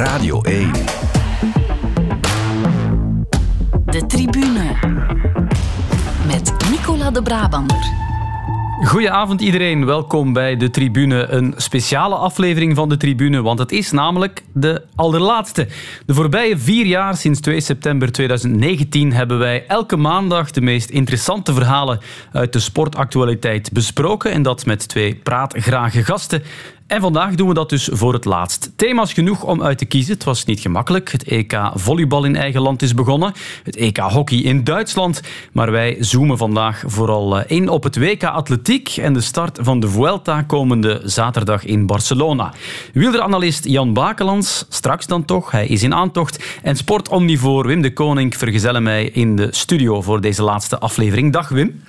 Radio 1. De tribune. Met Nicola de Brabander. Goedenavond iedereen, welkom bij de Tribune. Een speciale aflevering van de Tribune, want het is namelijk de allerlaatste. De voorbije vier jaar, sinds 2 september 2019, hebben wij elke maandag de meest interessante verhalen uit de sportactualiteit besproken. En dat met twee praatgrage gasten. En vandaag doen we dat dus voor het laatst. Thema's genoeg om uit te kiezen. Het was niet gemakkelijk. Het EK volleybal in eigen land is begonnen. Het EK hockey in Duitsland. Maar wij zoomen vandaag vooral eh, in op het WK atletiek en de start van de Vuelta komende zaterdag in Barcelona. Wielderanalist Jan Bakelands, straks dan toch, hij is in aantocht. En sportomnivoor Wim de Koning vergezellen mij in de studio voor deze laatste aflevering. Dag Wim.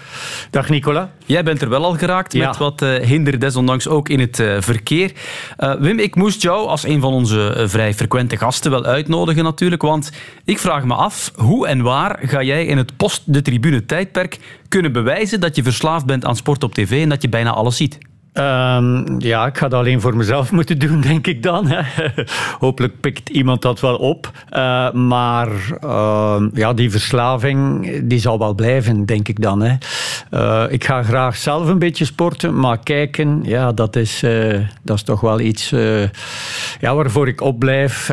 Dag Nicola. Jij bent er wel al geraakt met wat uh, hinder, desondanks ook in het uh, Uh, Wim, ik moest jou als een van onze uh, vrij frequente gasten wel uitnodigen natuurlijk, want ik vraag me af, hoe en waar ga jij in het post-de tribune tijdperk kunnen bewijzen dat je verslaafd bent aan sport op tv en dat je bijna alles ziet? Um, ja, ik ga dat alleen voor mezelf moeten doen, denk ik dan. Hè. Hopelijk pikt iemand dat wel op. Uh, maar uh, ja, die verslaving die zal wel blijven, denk ik dan. Hè. Uh, ik ga graag zelf een beetje sporten, maar kijken, ja, dat is, dat is toch wel iets ja, waarvoor ik opblijf.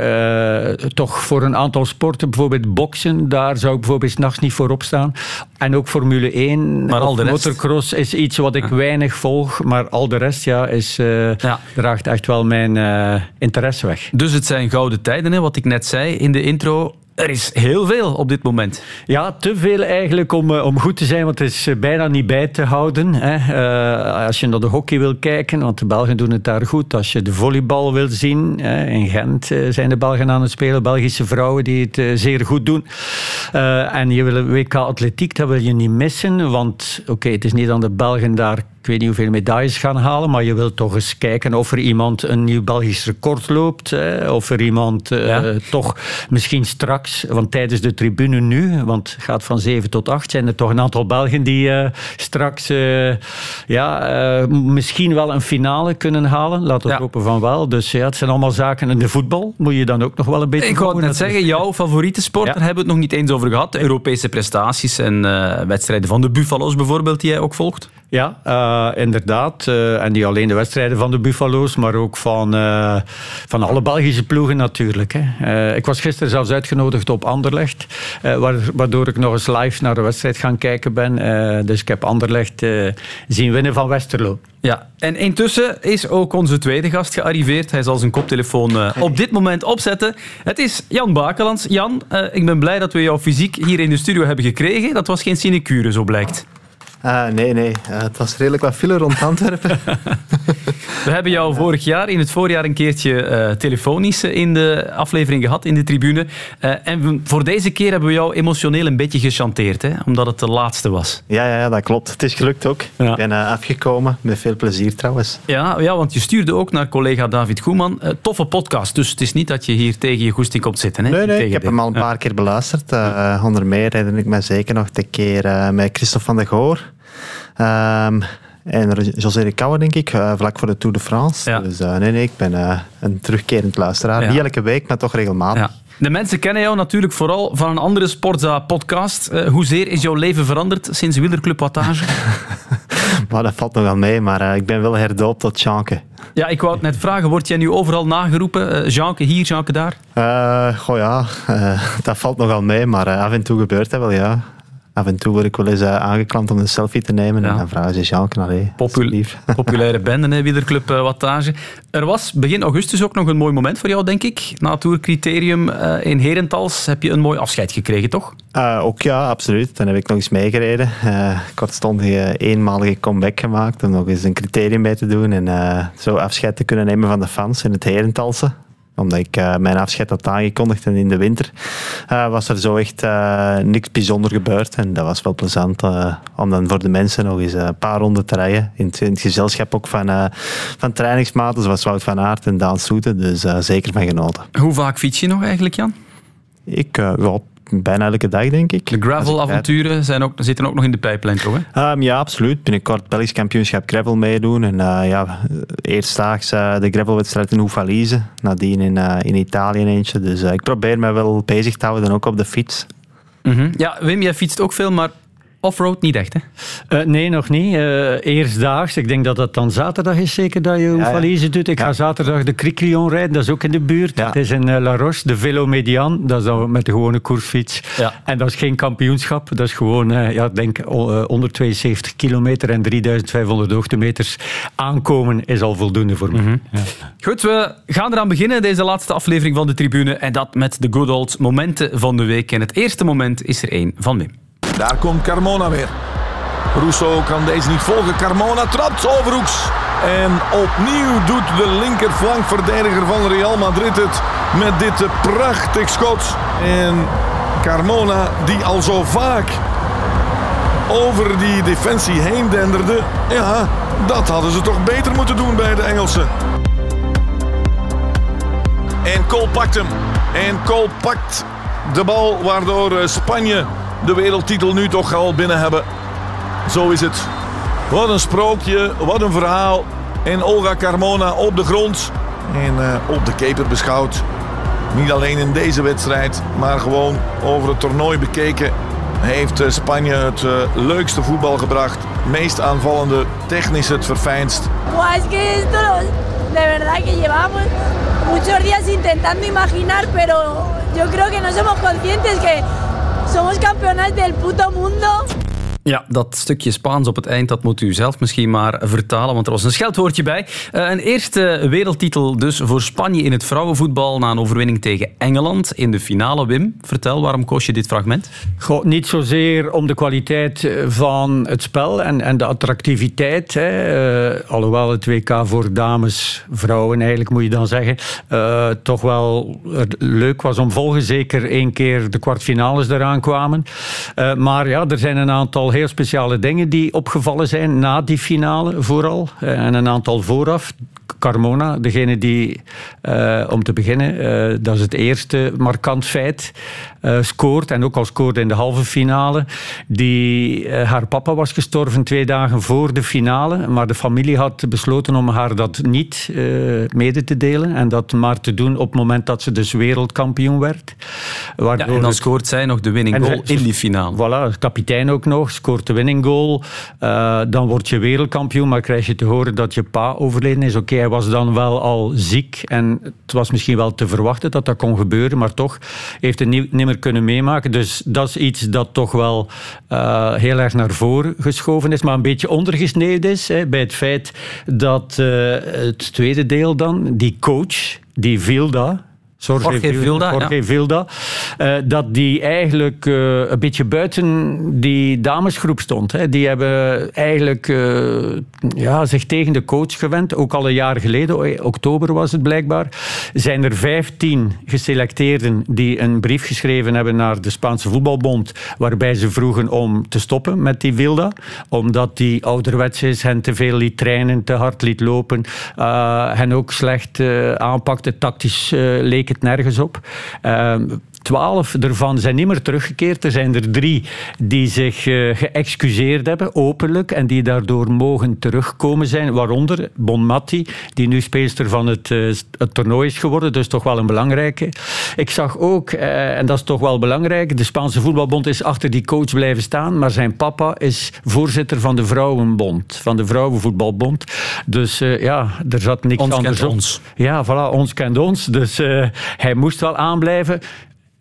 toch voor een aantal sporten, bijvoorbeeld boksen, daar zou ik bijvoorbeeld s'nachts niet voor opstaan. En ook Formule 1 maar al de rest... motocross is iets wat ik weinig volg, maar al de rest ja, is, uh, ja. draagt echt wel mijn uh, interesse weg. Dus het zijn gouden tijden, hè, wat ik net zei in de intro. Er is heel veel op dit moment. Ja, te veel eigenlijk om, om goed te zijn, want het is bijna niet bij te houden. Hè. Uh, als je naar de hockey wil kijken, want de Belgen doen het daar goed. Als je de volleybal wil zien, hè, in Gent zijn de Belgen aan het spelen, Belgische vrouwen die het zeer goed doen. En je wil WK atletiek, dat wil je niet missen, want oké, okay, het is niet aan de Belgen daar weet niet hoeveel medailles gaan halen, maar je wilt toch eens kijken of er iemand een nieuw Belgisch record loopt. Hè, of er iemand uh, ja. toch misschien straks, want tijdens de tribune nu, want het gaat van 7 tot 8, zijn er toch een aantal Belgen die uh, straks uh, ja, misschien wel een finale kunnen halen. Laten we ja. hopen van wel. Dus ja, het zijn allemaal zaken. in de voetbal moet je dan ook nog wel een beetje... Ik wou net zeggen, jouw favoriete sport, ja. daar hebben we het nog niet eens over gehad. De Europese prestaties en wedstrijden van de Buffalo's bijvoorbeeld, die jij ook volgt. Ja, uh, inderdaad. Uh, en niet alleen de wedstrijden van de Buffalo's, maar ook van, uh, van alle Belgische ploegen natuurlijk. Hè. ik was gisteren zelfs uitgenodigd op Anderlecht, waardoor ik nog eens live naar de wedstrijd gaan kijken ben. dus ik heb Anderlecht zien winnen van Westerlo. Ja, en intussen is ook onze tweede gast gearriveerd. Hij zal zijn koptelefoon op dit moment opzetten. Het is Jan Bakelands. Jan, ik ben blij dat we jou fysiek hier in de studio hebben gekregen. Dat was geen sinecure, zo blijkt. Uh, nee, nee. Uh, het was redelijk wat file rond Antwerpen. We hebben jou vorig jaar, in het voorjaar, een keertje uh, telefonisch in de aflevering gehad, in de tribune. en voor deze keer hebben we jou emotioneel een beetje gechanteerd, hè? omdat het de laatste was. Ja, ja, ja dat klopt. Het is gelukt ook. Ja. Ik ben afgekomen, met veel plezier trouwens. Ja, ja, want je stuurde ook naar collega David Koeman. toffe podcast, dus het is niet dat je hier tegen je goesting komt zitten. Hè? Nee, nee, ik heb hem al een paar keer beluisterd. onder meer herinner ik me zeker nog de keer met Christophe van der Goor. Um, en José de Kouwer, denk ik, uh, vlak voor de Tour de France. Ja. Dus uh, nee, nee, ik ben uh, een terugkerend luisteraar. Ja. Niet elke week, maar toch regelmatig. Ja. De mensen kennen jou natuurlijk vooral van een andere Sportza-podcast. hoezeer is jouw leven veranderd sinds Wielerclub Wattage? maar dat valt nogal mee, maar ik ben wel herdoopt tot Jeanke. Ja, ik wou het net vragen. Word jij nu overal nageroepen? Jeanke hier, Jeanke daar? goh ja, dat valt nogal mee, maar af en toe gebeurt dat wel, ja af en toe word ik wel eens uh, aangeklampt om een selfie te nemen. Ja. En dan vragen ze Jean allee, Popul Populaire bende, hè, Wielerclub uh, Wattage. Er was begin augustus ook nog een mooi moment voor jou, denk ik. Na het Tourcriterium uh, in Herentals heb je een mooi afscheid gekregen, toch? ook ja, absoluut. Dan heb ik nog eens meegereden. kortstondige eenmalige comeback gemaakt om nog eens een criterium mee te doen. En zo afscheid te kunnen nemen van de fans in het Herentalse omdat ik uh, mijn afscheid had aangekondigd en in de winter uh, was er zo echt uh, niks bijzonder gebeurd. En dat was wel plezant om dan voor de mensen nog eens een paar ronden te rijden. In het, in het gezelschap ook van, van trainingsmaten zoals Wout van Aert en Daan Soete. Dus zeker van genoten. Hoe vaak fiets je nog eigenlijk, Jan? Ik, ja, bijna elke dag, denk ik. De gravel-avonturen zijn ook, zitten ook nog in de pijplijn, toch? Hè? Um, ja, absoluut. Binnenkort Belgisch kampioenschap gravel meedoen. En uh, ja, eerstdaags uh, de gravelwedstrijd in Oefalize. Nadien in, uh, in Italië eentje. Dus ik probeer me wel bezig te houden, ook op de fiets. Mm -hmm. Ja, Wim, jij fietst ook veel, maar Offroad niet echt, hè? Uh, nee, nog niet. Uh, eerstdaags. Ik denk dat dat dan zaterdag is zeker dat je ja, ja. doet. Ik ja. ga zaterdag de Cricrion rijden. Dat is ook in de buurt. Ja. Het is in uh, La Roche, de Velo Median. Dat is dan met de gewone koersfiets. En dat is geen kampioenschap. Dat is gewoon, ja, denk 172 kilometer en 3500 hoogtemeters. Aankomen is al voldoende voor me. Mm -hmm. Goed, we gaan eraan beginnen. Deze laatste aflevering van de tribune. En dat met de good old momenten van de week. En het eerste moment is er één van Wim. Daar komt Carmona weer. Rousseau kan deze niet volgen. Carmona trapt overhoeks. En opnieuw doet de linkerflankverdediger van Real Madrid het met dit prachtig schot. En Carmona, die al zo vaak over die defensie heen denderde. Ja, dat hadden ze toch beter moeten doen bij de Engelsen. En Cole pakt hem. En Cole pakt de bal waardoor Spanje de wereldtitel nu toch al binnen hebben. Zo is het. Wat een sprookje, wat een verhaal. En Olga Carmona op de grond en uh, op de keper beschouwd. Niet alleen in deze wedstrijd, maar gewoon over het toernooi bekeken. Heeft uh, Spanje het uh, leukste voetbal gebracht. Meest aanvallende, technisch het verfijnst. Que esto de verdad que llevamos muchos días intentando imaginar, pero yo creo que no somos conscientes que Somos campeones del puto mundo. Ja, dat stukje Spaans op het eind, dat moet u zelf misschien maar vertalen, want er was een scheldwoordje bij. Uh, een eerste wereldtitel dus voor Spanje in het vrouwenvoetbal na een overwinning tegen Engeland in de finale. Wim, vertel, waarom koos je dit fragment? Goh, niet zozeer om de kwaliteit eh, van het spel en, en de attractiviteit. Hè. Uh, alhoewel het WK voor dames, vrouwen eigenlijk moet je dan zeggen, uh, toch wel leuk was om volgen. Zeker één keer de kwartfinales eraan kwamen. maar ja, er zijn een aantal heel speciale dingen die opgevallen zijn na die finale vooral. Eh, en een aantal vooraf. Carmona, degene die, uh, om te beginnen, uh, dat is het eerste markant feit, uh, scoort. En ook al scoorde in de halve finale. Die, haar papa was gestorven twee dagen voor de finale. Maar de familie had besloten om haar dat niet mede te delen. En dat maar te doen op het moment dat ze dus wereldkampioen werd. Ja, en dan scoort zij nog de winning goal in die finale. Voilà, kapitein ook nog, scoort de winning goal. dan word je wereldkampioen, maar krijg je te horen dat je pa overleden is. Oké, hij was dan wel al ziek en het was misschien wel te verwachten dat dat kon gebeuren, maar toch heeft het niet, meer kunnen meemaken. Dus dat is iets dat toch wel uh, heel erg naar voren geschoven is, maar een beetje ondergesneden is hè, bij het feit dat uh, het tweede deel dan, die coach, die Vilda, Jorge Vilda. Jorge Vilda uh, dat die eigenlijk uh, een beetje buiten die damesgroep stond. Hè. Die hebben eigenlijk uh, ja, zich tegen de coach gewend. Ook al een jaar geleden, oktober was het blijkbaar. Zijn er vijftien geselecteerden die een brief geschreven hebben naar de Spaanse voetbalbond. Waarbij ze vroegen om te stoppen met die Vilda. Omdat die ouderwets is, hen te veel liet trainen, te hard liet lopen. hen ook slecht aanpakte, tactisch leek het nergens op. Twaalf ervan zijn niet meer teruggekeerd. Er zijn er drie die zich uh, geëxcuseerd hebben, openlijk, en die daardoor mogen terugkomen zijn. Waaronder Bonmatti, die nu speelster van het, uh, het toernooi is geworden, dus toch wel een belangrijke. Ik zag ook, uh, en dat is toch wel belangrijk, de Spaanse voetbalbond is achter die coach blijven staan, maar zijn papa is voorzitter van de Vrouwenbond, van de Vrouwenvoetbalbond. Dus ja, er zat niks ons anders op. Ons. Ja, voilà, ons kent ons. Dus hij moest wel aanblijven.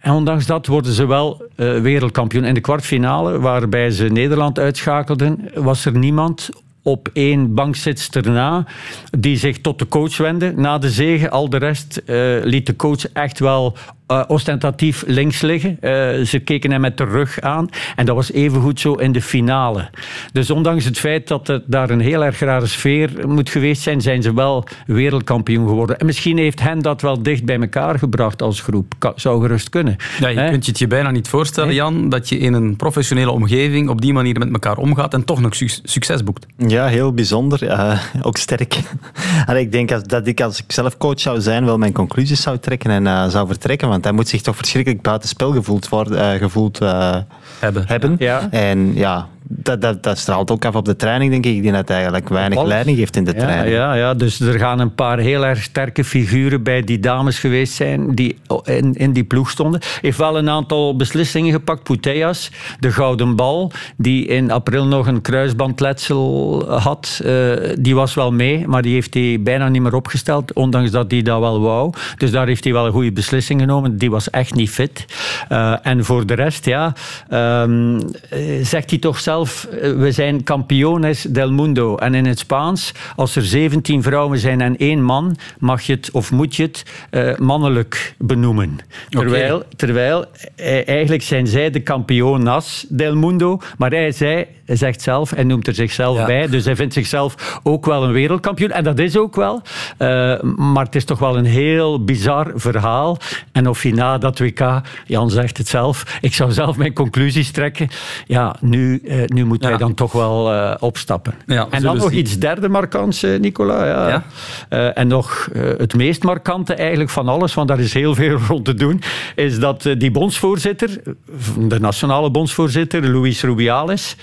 En ondanks dat worden ze wel uh, wereldkampioen. In de kwartfinale, waarbij ze Nederland uitschakelden, was er niemand op één bankzitster na, die zich tot de coach wendde na de zege. Al de rest uh, liet de coach echt wel uh, ostentatief links liggen. Uh, ze keken hem met de rug aan. En dat was evengoed zo in de finale. Dus ondanks het feit dat het daar een heel erg rare sfeer moet geweest zijn, zijn ze wel wereldkampioen geworden. En misschien heeft hen dat wel dicht bij elkaar gebracht als groep. Ka zou gerust kunnen. Ja, je kunt je het je bijna niet voorstellen, Jan, dat je in een professionele omgeving op die manier met elkaar omgaat en toch nog su succes boekt. Ja, heel bijzonder. Uh, ook sterk. en ik denk dat ik als ik zelf coach zou zijn, wel mijn conclusies zou trekken en zou vertrekken Want hij moet zich toch verschrikkelijk buitenspel gevoeld, worden, gevoeld hebben. hebben. Ja. En ja, dat, dat, dat straalt ook af op de training, denk ik. Dat hij eigenlijk weinig Alles. leiding geeft in de Ja, training. ja, ja, dus er gaan een paar heel erg sterke figuren bij die dames geweest zijn die in, in die ploeg stonden. Heeft wel een aantal beslissingen gepakt. Putellas, de gouden bal, die in april nog een kruisbandletsel had, eh, die was wel mee, maar die heeft hij bijna niet meer opgesteld, ondanks dat hij dat wel wou. Dus daar heeft hij wel een goede beslissing genomen. Die was echt niet fit. Eh, en voor de rest, ja, ehm, eh, zegt hij toch zelf, eh, we zijn campeones del mundo. En in het Spaans, als er 17 vrouwen zijn en één man, mag je het of moet je het eh, mannelijk benoemen. Terwijl, terwijl eh, eigenlijk zijn zij de campeonas del mundo, maar hij, zei, hij zegt zelf, hij noemt er zichzelf Ja. bij, dus hij vindt zichzelf ook wel een wereldkampioen. En dat is ook wel. Maar het is toch wel een heel bizar verhaal. En of hij na dat WK, Jan zegt het zelf, ik zou zelf mijn conclusies trekken. Ja, nu, nu moet Ja. hij dan toch wel eh, opstappen. Ja, en dan nog iets derde markants, eh, Nicola. Ja. Eh, en nog eh, het meest markante eigenlijk van alles, want daar is heel veel rond te doen, is dat eh, die bondsvoorzitter, de nationale bondsvoorzitter, Luis Rubiales,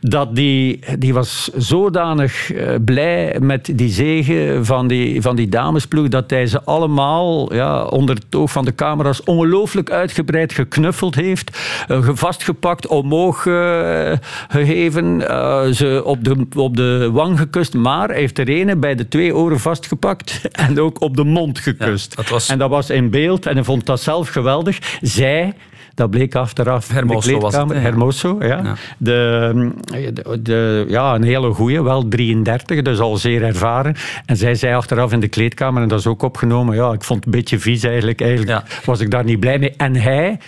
dat die, die was zodanig eh, blij met die zegen van die, van die damesploeg, dat hij ze allemaal ja, onder het oog van de camera's ongelooflijk uitgebreid geknuffeld heeft, eh, vastgepakt, omhoog eh, gegeven, eh, ze op de, op de wang gekust, maar hij heeft er ene bij de twee oren vastgepakt en ook op de mond gekust. Ja, dat was- En dat was in beeld en hij vond dat zelf geweldig. Zij, dat bleek achteraf Hermoso de was het. Hermoso, ja. Ja. De, de, de- ja, een hele goeie, wel 33, dus al zeer ervaren. En zij zei achteraf in de kleedkamer, en dat is ook opgenomen, ja, ik vond het een beetje vies eigenlijk. Eigenlijk Ja. was ik daar niet blij mee. En hij,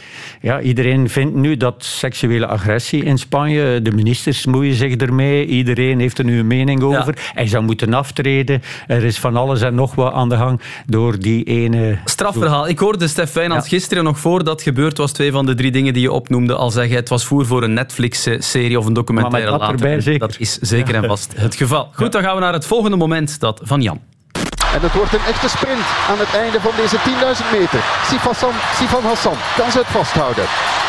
ja, iedereen vindt nu dat seksuele agressie in Spanje, de ministers moeien zich ermee, iedereen heeft er nu een mening over. Hij zou moeten aftreden. Er is van alles en nog wat aan de gang door die ene... Strafverhaal. Ik hoorde Stef Wijnands gisteren nog voor dat gebeurd was. Twee van de drie dingen die je opnoemde al zeggen. Het was voer voor een Netflix-serie of een documentaire later. erbij zeker. Dat is zeker en vast het geval. Goed, dan gaan we naar het volgende moment. Dat van Jan. En het wordt een echte sprint aan het einde van deze 10.000 meter. Sifan, Sifan Hassan kan ze het vasthouden.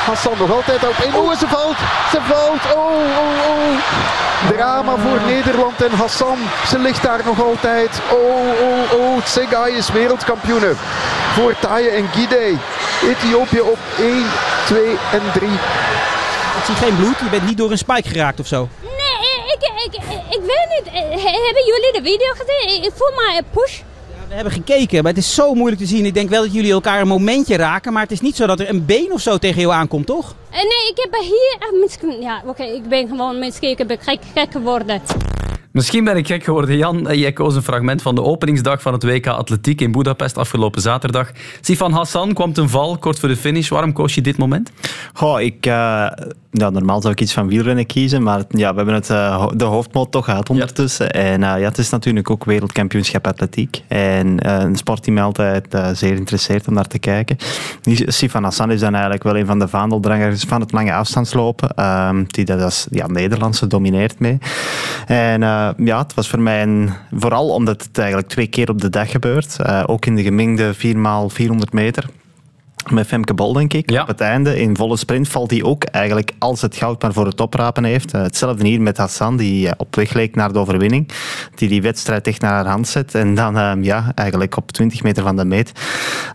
Hassan nog altijd op één. Oh, ze valt! Ze valt! Oh, oh, oh! Drama voor Nederland en Hassan. Ze ligt daar nog altijd. Oh, oh, oh. Tsegai is wereldkampioene. Voor Taye en Gide. Ethiopië op 1, 2 en 3. Ik zie geen bloed, je bent niet door een spike geraakt of zo. Nee, ik, ik, ik, ik Eh, Hebben jullie de video gezien? Ik- voel maar een push. We hebben gekeken, maar het is zo moeilijk te zien. Ik denk wel dat jullie elkaar een momentje raken, maar het is niet zo dat er een been of zo tegen jou aankomt, toch? Eh, Nee, ik heb hier... eh, misschien- Ja, oké, ik ben gewoon misschien ik ben gek, gek geworden. Misschien ben ik gek geworden, Jan. Eh, Jij koos een fragment van de openingsdag van het WK Atletiek in Budapest afgelopen zaterdag. Sifan Hassan kwam ten val, kort voor de finish. Waarom koos je dit moment? Goh, ik, eh, ja, normaal zou ik iets van wielrennen kiezen, maar ja, we hebben het, eh, de hoofdmoot toch gehad ondertussen. En eh, ja, het is natuurlijk ook wereldkampioenschap atletiek. En eh, een sport die mij altijd zeer interesseert om naar te kijken. Sifan Hassan is dan eigenlijk wel een van de vaandeldrangers van het lange afstandslopen. ehm, die dat als ja, Nederlandse domineert mee. En ja, het was voor mij een, vooral omdat het eigenlijk twee keer op de dag gebeurt. ook in de gemengde 4x400 meter. Met Femke Bol, denk ik. Ja. Op het einde, in volle sprint, valt hij ook eigenlijk als het goud maar voor het oprapen heeft. Eh, hetzelfde hier met Hassan, die eh, op weg leek naar de overwinning. Die die wedstrijd echt naar haar hand zet. En dan, eh, ja, eigenlijk op 20 meter van de meet.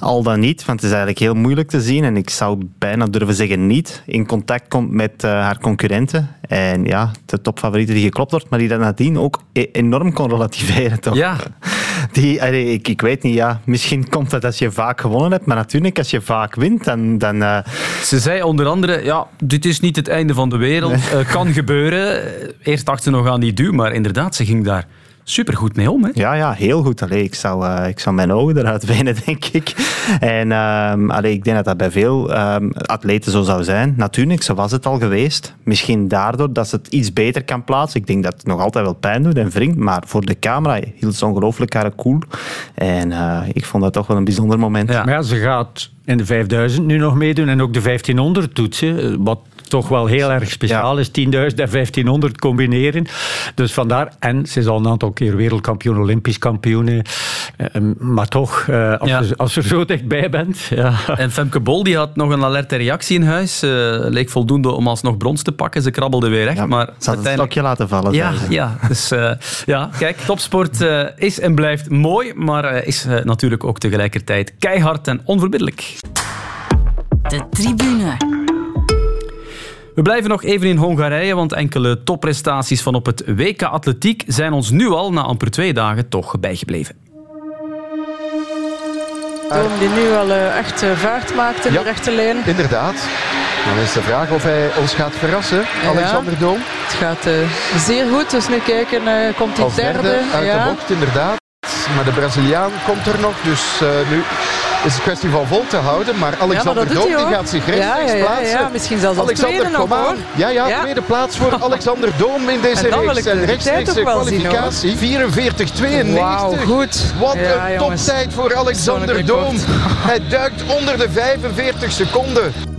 Al dan niet, want het is eigenlijk heel moeilijk te zien. En ik zou bijna durven zeggen niet in contact komt met eh, haar concurrenten. En ja, de topfavoriete die geklopt wordt, maar die dat nadien ook e- enorm kon relativeren, toch? Ja. Die, allee, ik, ik weet niet, ja, misschien komt dat als je vaak gewonnen hebt, maar natuurlijk als je vaak wint, dan... dan eh, Ze zei onder andere, ja, dit is niet het einde van de wereld. Eh, kan gebeuren. Eerst dacht ze nog aan die duw, maar inderdaad, ze ging daar supergoed mee om. Hè? ja, ja, heel goed. Allee, ik, zou, eh, ik zou mijn ogen eruit wenen, denk ik. En ehm, allee, ik denk dat dat bij veel ehm, atleten zo zou zijn. Natuurlijk, zo was het al geweest. Misschien daardoor dat ze het iets beter kan plaatsen. Ik denk dat het nog altijd wel pijn doet en wringt, maar voor de camera hield ze ongelooflijk haar cool. En eh, ik vond dat toch wel een bijzonder moment. Ja. Maar ja, ze gaat in de 5000 nu nog meedoen en ook de 1500 doet ze. Wat toch wel heel erg speciaal is. 10.000 en 1500 combineren. Dus vandaar. En ze is al een aantal keer wereldkampioen, Olympisch kampioen. Uh, maar toch, uh, als, ja. je, als je zo dichtbij bent. Ja. En Femke Bol die had nog een alerte reactie in huis. Uh, leek voldoende om alsnog brons te pakken. Ze krabbelde weer recht. Ja, maar ze had een stokje laten vallen. Ja, ja, dus, ja, kijk, topsport is en blijft mooi. Maar is natuurlijk ook tegelijkertijd keihard en onverbiddelijk. De tribune. We blijven nog even in Hongarije, want enkele topprestaties van op het WK Atletiek zijn ons nu al na amper twee dagen toch bijgebleven. Die nu al uh, echt uh, vaart maakt in ja, de rechte lijn. Inderdaad. Dan is de vraag of hij ons gaat verrassen, ja. Alexander Doom. Het gaat uh, zeer goed, dus nu kijken, komt hij derde. derde. Uit ja. de bocht, inderdaad. Maar de Braziliaan komt er nog, dus nu is een kwestie van vol te houden. Maar Alexander ja, Doom die gaat zich rechtstreeks ja, ja, plaatsen. Ja, misschien zelfs Alexander, hoor. Ja, ja, tweede plaats voor Alexander Doom in deze reeks. En rechtstreekse kwalificatie. 44-92. Wauw, goed. Wat een toptijd voor Alexander Doom. Hij duikt onder de 45 seconden.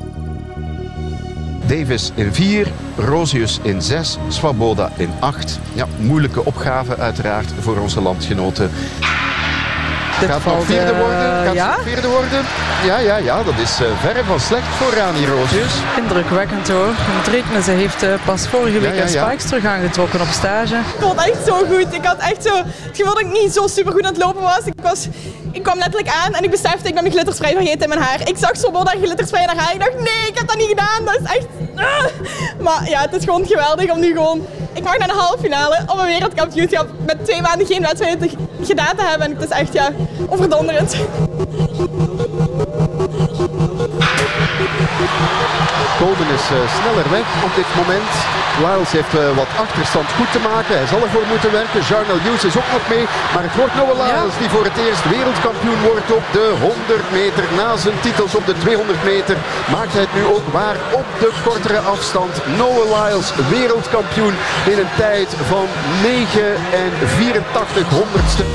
Davis in 4, Rosius in 6, Swaboda in 8. Ja, moeilijke opgave uiteraard voor onze landgenoten. Dit Gaat valt, nog vierde worden? Gaat ja? nog vierde worden? Ja, ja, ja, dat is uh, verre van slecht voor Rani Rosius. Indrukwekkend hoor. Het rekenen, ze heeft uh, pas vorige week ja, ja, ja. spikes terug aangetrokken op stage. Ik vond het echt zo goed. Ik had echt zo het gevoel dat ik niet zo super goed aan het lopen was. Ik, was, ik kwam letterlijk aan en ik besefte ik ben mijn glitterspray vergeten in mijn haar. Ik zag zo dat glitterspray in haar haar. Ik dacht nee, ik heb dat niet gedaan. Dat is echt... Ah. Maar ja, het is gewoon geweldig om nu gewoon... Ik mag naar de halve finale op een wereldkampioenschap met twee maanden geen wedstrijden gedaan te hebben. En het is echt ja, overdonderend. Koden is uh, sneller weg op dit moment. Lyles heeft uh, wat achterstand goed te maken. Hij zal ervoor moeten werken. Jarnell Hughes is ook nog mee. Maar het wordt Noah Lyles die voor het eerst wereldkampioen wordt op de 100 meter. Na zijn titels op de 200 meter maakt hij het nu ook waar op de kortere afstand. Noah Lyles wereldkampioen in een tijd van 9 en 84 honderdste.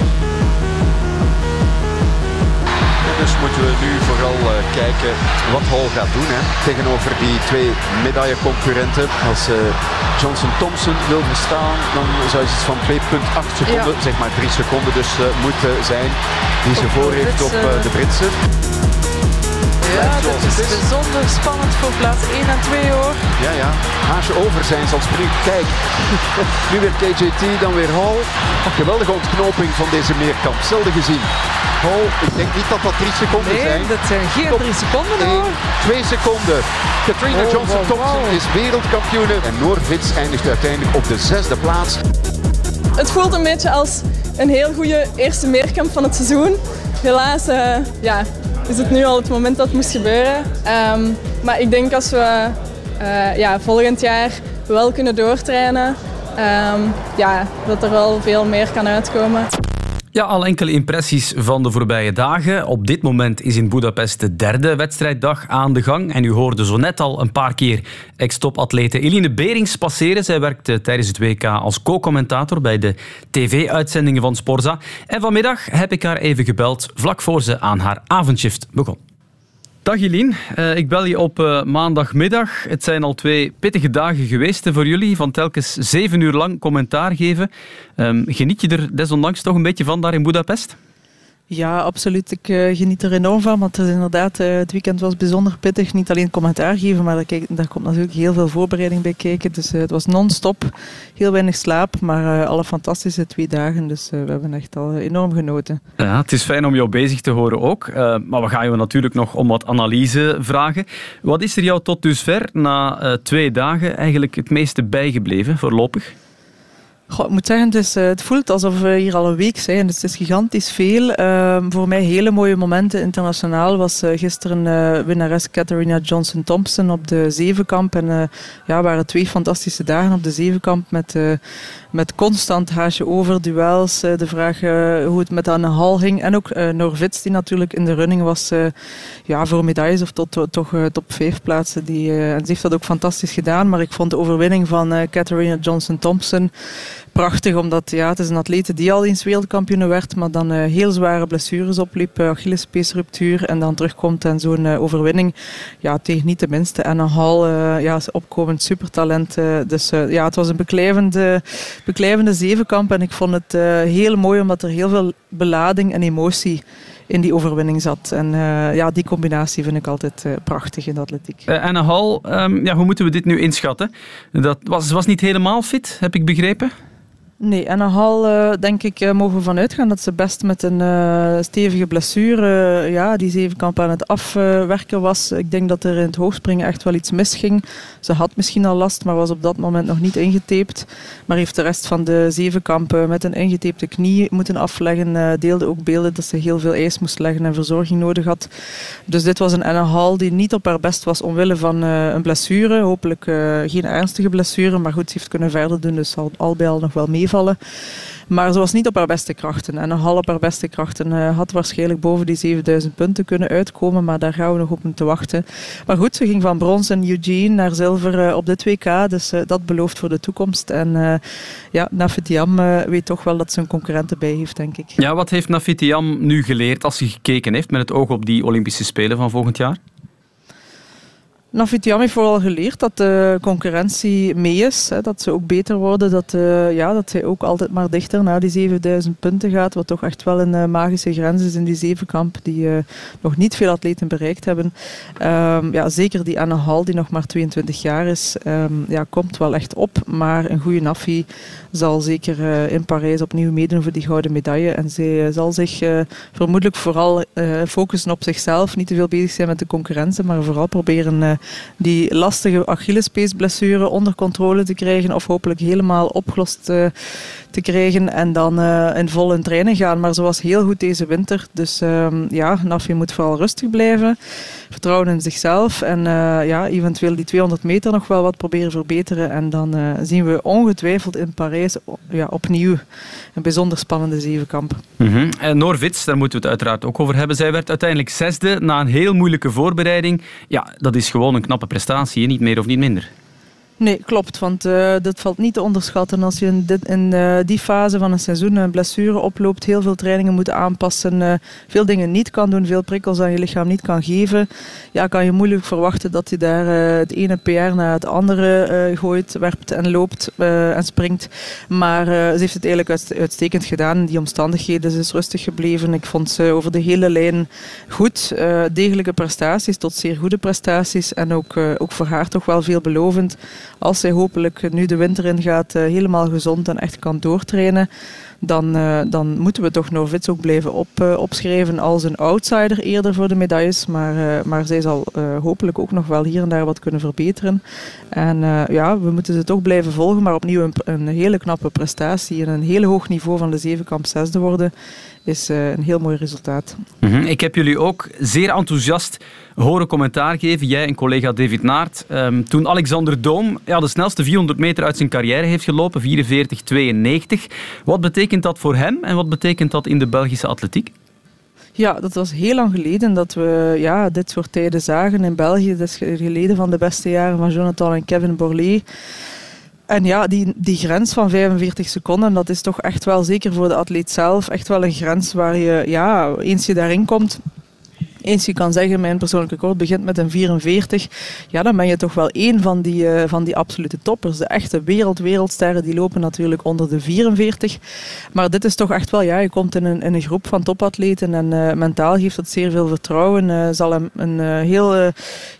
Moeten we nu vooral uh, kijken wat Hall gaat doen hè, tegenover die twee medailleconcurrenten. Als uh, Johnson Thompson wil verstaan, dan zou iets van 2,8 seconden, ja. zeg maar 3 seconden dus uh, moeten zijn die ze voor heeft op de Britsen. Ja, dat is, bijzonder spannend voor plaats 1 en 2 hoor. Ja, ja. Haasje over zijn zal springen. Kijk, nu weer KJT, dan weer Hall. Geweldige ontknoping van deze meerkamp. Zelden gezien. Hall, ik denk niet dat dat drie seconden nee, zijn. dat zijn geen Top drie seconden hoor. Twee seconden. Katrina Oh, Johnson Thompson wow. is wereldkampioene. En Noor Vits eindigt uiteindelijk op de zesde plaats. Het voelt een beetje als een heel goede eerste meerkamp van het seizoen. Helaas uh, ja, is het nu al het moment dat het moest gebeuren. Um, maar ik denk als we uh, ja, volgend jaar wel kunnen doortrainen, um, ja, dat er wel veel meer kan uitkomen. Ja, al enkele impressies van de voorbije dagen. Op dit moment is in Budapest de derde wedstrijddag aan de gang. En u hoorde zo net al een paar keer ex-topatlete Eline Berings passeren. Zij werkte tijdens het WK als co-commentator bij de tv-uitzendingen van Sporza. En vanmiddag heb ik haar even gebeld, vlak voor ze aan haar avondshift begon. Dag Eline, uh, ik bel je op uh, maandagmiddag. Het zijn al twee pittige dagen geweest voor jullie, van telkens zeven uur lang commentaar geven. Um, geniet je er desondanks toch een beetje van daar in Budapest? Ja, absoluut. Ik uh, geniet er enorm van, want het, inderdaad, uh, het weekend was bijzonder pittig. Niet alleen commentaar geven, maar daar, komt natuurlijk heel veel voorbereiding bij kijken. Dus uh, het was non-stop, heel weinig slaap, maar alle fantastische twee dagen. Dus we hebben echt al enorm genoten. Ja, het is fijn om jou bezig te horen ook. maar we gaan je natuurlijk nog om wat analyse vragen. Wat is er jou tot dusver, na twee dagen, eigenlijk het meeste bijgebleven, voorlopig? Ik moet zeggen, het, is, het, voelt alsof we hier al een week zijn. Het is gigantisch veel. Uh, voor mij hele mooie momenten internationaal was uh, gisteren uh, winnares Catharina Johnson-Thompson op de zevenkamp. En ja, waren twee fantastische dagen op de zevenkamp met met constant haasje over duels. de vraag hoe het met Anne Hal ging. En ook Norvits, die natuurlijk in de running was ja, voor medailles of tot, toch top 5 plaatsen. Die, en ze heeft dat ook fantastisch gedaan. Maar ik vond de overwinning van Catharina Johnson-Thompson prachtig, omdat ja, het is een atlete die al eens wereldkampioen werd, maar dan uh, heel zware blessures opliep, uh, Achillespeesruptuur en dan terugkomt en zo'n uh, overwinning, ja, tegen niet de minste. En een hal, ja, opkomend supertalent. dus ja, het was een beklijvende, beklijvende zevenkamp en ik vond het heel mooi, omdat er heel veel belading en emotie in die overwinning zat. En ja, die combinatie vind ik altijd prachtig in de atletiek. Uh, Anne Hall, um, ja, hoe moeten we dit nu inschatten? Dat was, was niet helemaal fit, heb ik begrepen? Nee, en hal uh, denk ik uh, mogen we vanuit gaan dat ze best met een uh, stevige blessure ja, die zevenkamp aan het afwerken was. Ik denk dat er in het hoogspringen echt wel iets misging. Ze had misschien al last, maar was op dat moment nog niet ingetaped. Maar heeft de rest van de zevenkamp met een ingetapte knie moeten afleggen. deelde ook beelden dat ze heel veel ijs moest leggen en verzorging nodig had. Dus dit was een Anna Hall die niet op haar best was omwille van een blessure. Hopelijk geen ernstige blessure, maar goed, ze heeft kunnen verder doen. Dus zal al bij al nog wel mee maar ze was niet op haar beste krachten. En een half op haar beste krachten uh, had waarschijnlijk boven die 7000 punten kunnen uitkomen. Maar daar gaan we nog op moeten wachten. Maar goed, ze ging van brons in Eugene naar zilver uh, op dit WK. Dus uh, dat belooft voor de toekomst. En ja, Nafitiam weet toch wel dat ze een concurrent erbij heeft, denk ik. Ja, wat heeft Nafitiam nu geleerd als ze gekeken heeft met het oog op die Olympische Spelen van volgend jaar? Nafitiam heeft vooral geleerd dat de concurrentie mee is. Hè, dat ze ook beter worden. Dat, uh, ja, dat zij ook altijd maar dichter naar die 7000 punten gaat. Wat toch echt wel een uh, magische grens is in die zevenkamp. Die uh, nog niet veel atleten bereikt hebben. Um, ja, zeker die Anne Hall, die nog maar 22 jaar is, um, ja, komt wel echt op. Maar een goede Nafi zal zeker in Parijs opnieuw meedoen voor die gouden medaille. En zij zal zich vermoedelijk vooral focussen op zichzelf. Niet te veel bezig zijn met de concurrentie, maar vooral proberen die lastige Achillespeesblessure onder controle te krijgen of hopelijk helemaal opgelost uh, te krijgen en dan uh, in volle training gaan. Maar ze was heel goed deze winter, dus uh, ja, Nafi moet vooral rustig blijven, vertrouwen in zichzelf en uh, ja, eventueel die 200 meter nog wel wat proberen verbeteren en dan zien we ongetwijfeld in Parijs ja, opnieuw een bijzonder spannende zevenkamp. Mm -hmm. En daar moeten we het uiteraard ook over hebben. Zij werd uiteindelijk zesde na een heel moeilijke voorbereiding. Ja, dat is gewoon een knappe prestatie, niet meer of niet minder. Nee, klopt. Want uh, dat valt niet te onderschatten. Als je in, dit, in uh, die fase van een seizoen een blessure oploopt, heel veel trainingen moet aanpassen, uh, veel dingen niet kan doen, veel prikkels aan je lichaam niet kan geven, ja, kan je moeilijk verwachten dat je daar het ene PR naar het andere gooit, werpt en loopt en springt. Maar ze heeft het eigenlijk uitstekend gedaan die omstandigheden. Ze is rustig gebleven. Ik vond ze over de hele lijn goed. degelijke prestaties tot zeer goede prestaties. En ook, ook voor haar toch wel veelbelovend als zij hopelijk nu de winter in gaat, eh, helemaal gezond en echt kan doortrainen, dan, uh, dan moeten we toch Norvits ook blijven op, uh, opschrijven als een outsider eerder voor de medailles. Maar, uh, maar zij zal hopelijk ook nog wel hier en daar wat kunnen verbeteren. En ja, we moeten ze toch blijven volgen, maar opnieuw een, een hele knappe prestatie en een heel hoog niveau van de zevenkamp zesde worden is een heel mooi resultaat. -hmm. Ik heb jullie ook zeer enthousiast horen commentaar geven, jij en collega David Naert, um, toen Alexander Doom ja, de snelste 400 meter uit zijn carrière heeft gelopen, 44-92. Wat betekent dat voor hem en wat betekent dat in de Belgische atletiek? Ja, dat was heel lang geleden dat we ja, dit soort tijden zagen in België. Dat is geleden van de beste jaren van Jonathan en Kevin Borlée. En ja, die, die grens van 45 seconden, dat is toch echt wel, zeker voor de atleet zelf, echt wel een grens waar je, ja, eens je daarin komt, eens je kan zeggen, mijn persoonlijke record begint met een 44, ja, dan ben je toch wel één van die, uh, van die absolute toppers. De echte wereld, wereldsterren, die lopen natuurlijk onder de 44. Maar dit is toch echt wel, ja, je komt in een, in een groep van topatleten en uh, mentaal geeft dat zeer veel vertrouwen. Uh, zal hem een heel,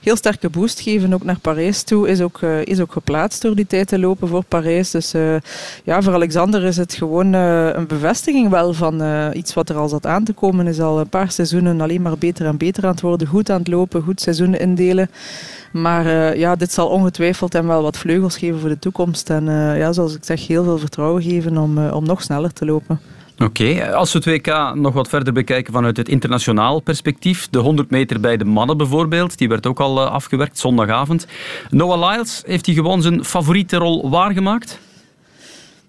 heel sterke boost geven, ook naar Parijs toe. Is ook, is ook geplaatst door die tijd te lopen voor Parijs. Dus ja, voor Alexander is het gewoon een bevestiging wel van iets wat er al zat aan te komen. Is al een paar seizoenen alleen maar beter en beter aan het worden, goed aan het lopen, goed seizoen indelen. Maar uh, ja, dit zal ongetwijfeld hem wel wat vleugels geven voor de toekomst. En uh, ja, zoals ik zeg, heel veel vertrouwen geven om, uh, om nog sneller te lopen. Oké, als we het WK nog wat verder bekijken vanuit het internationaal perspectief. De 100 meter bij de mannen bijvoorbeeld, die werd ook al afgewerkt zondagavond. Noah Lyles, heeft hij gewoon zijn favoriete rol waargemaakt?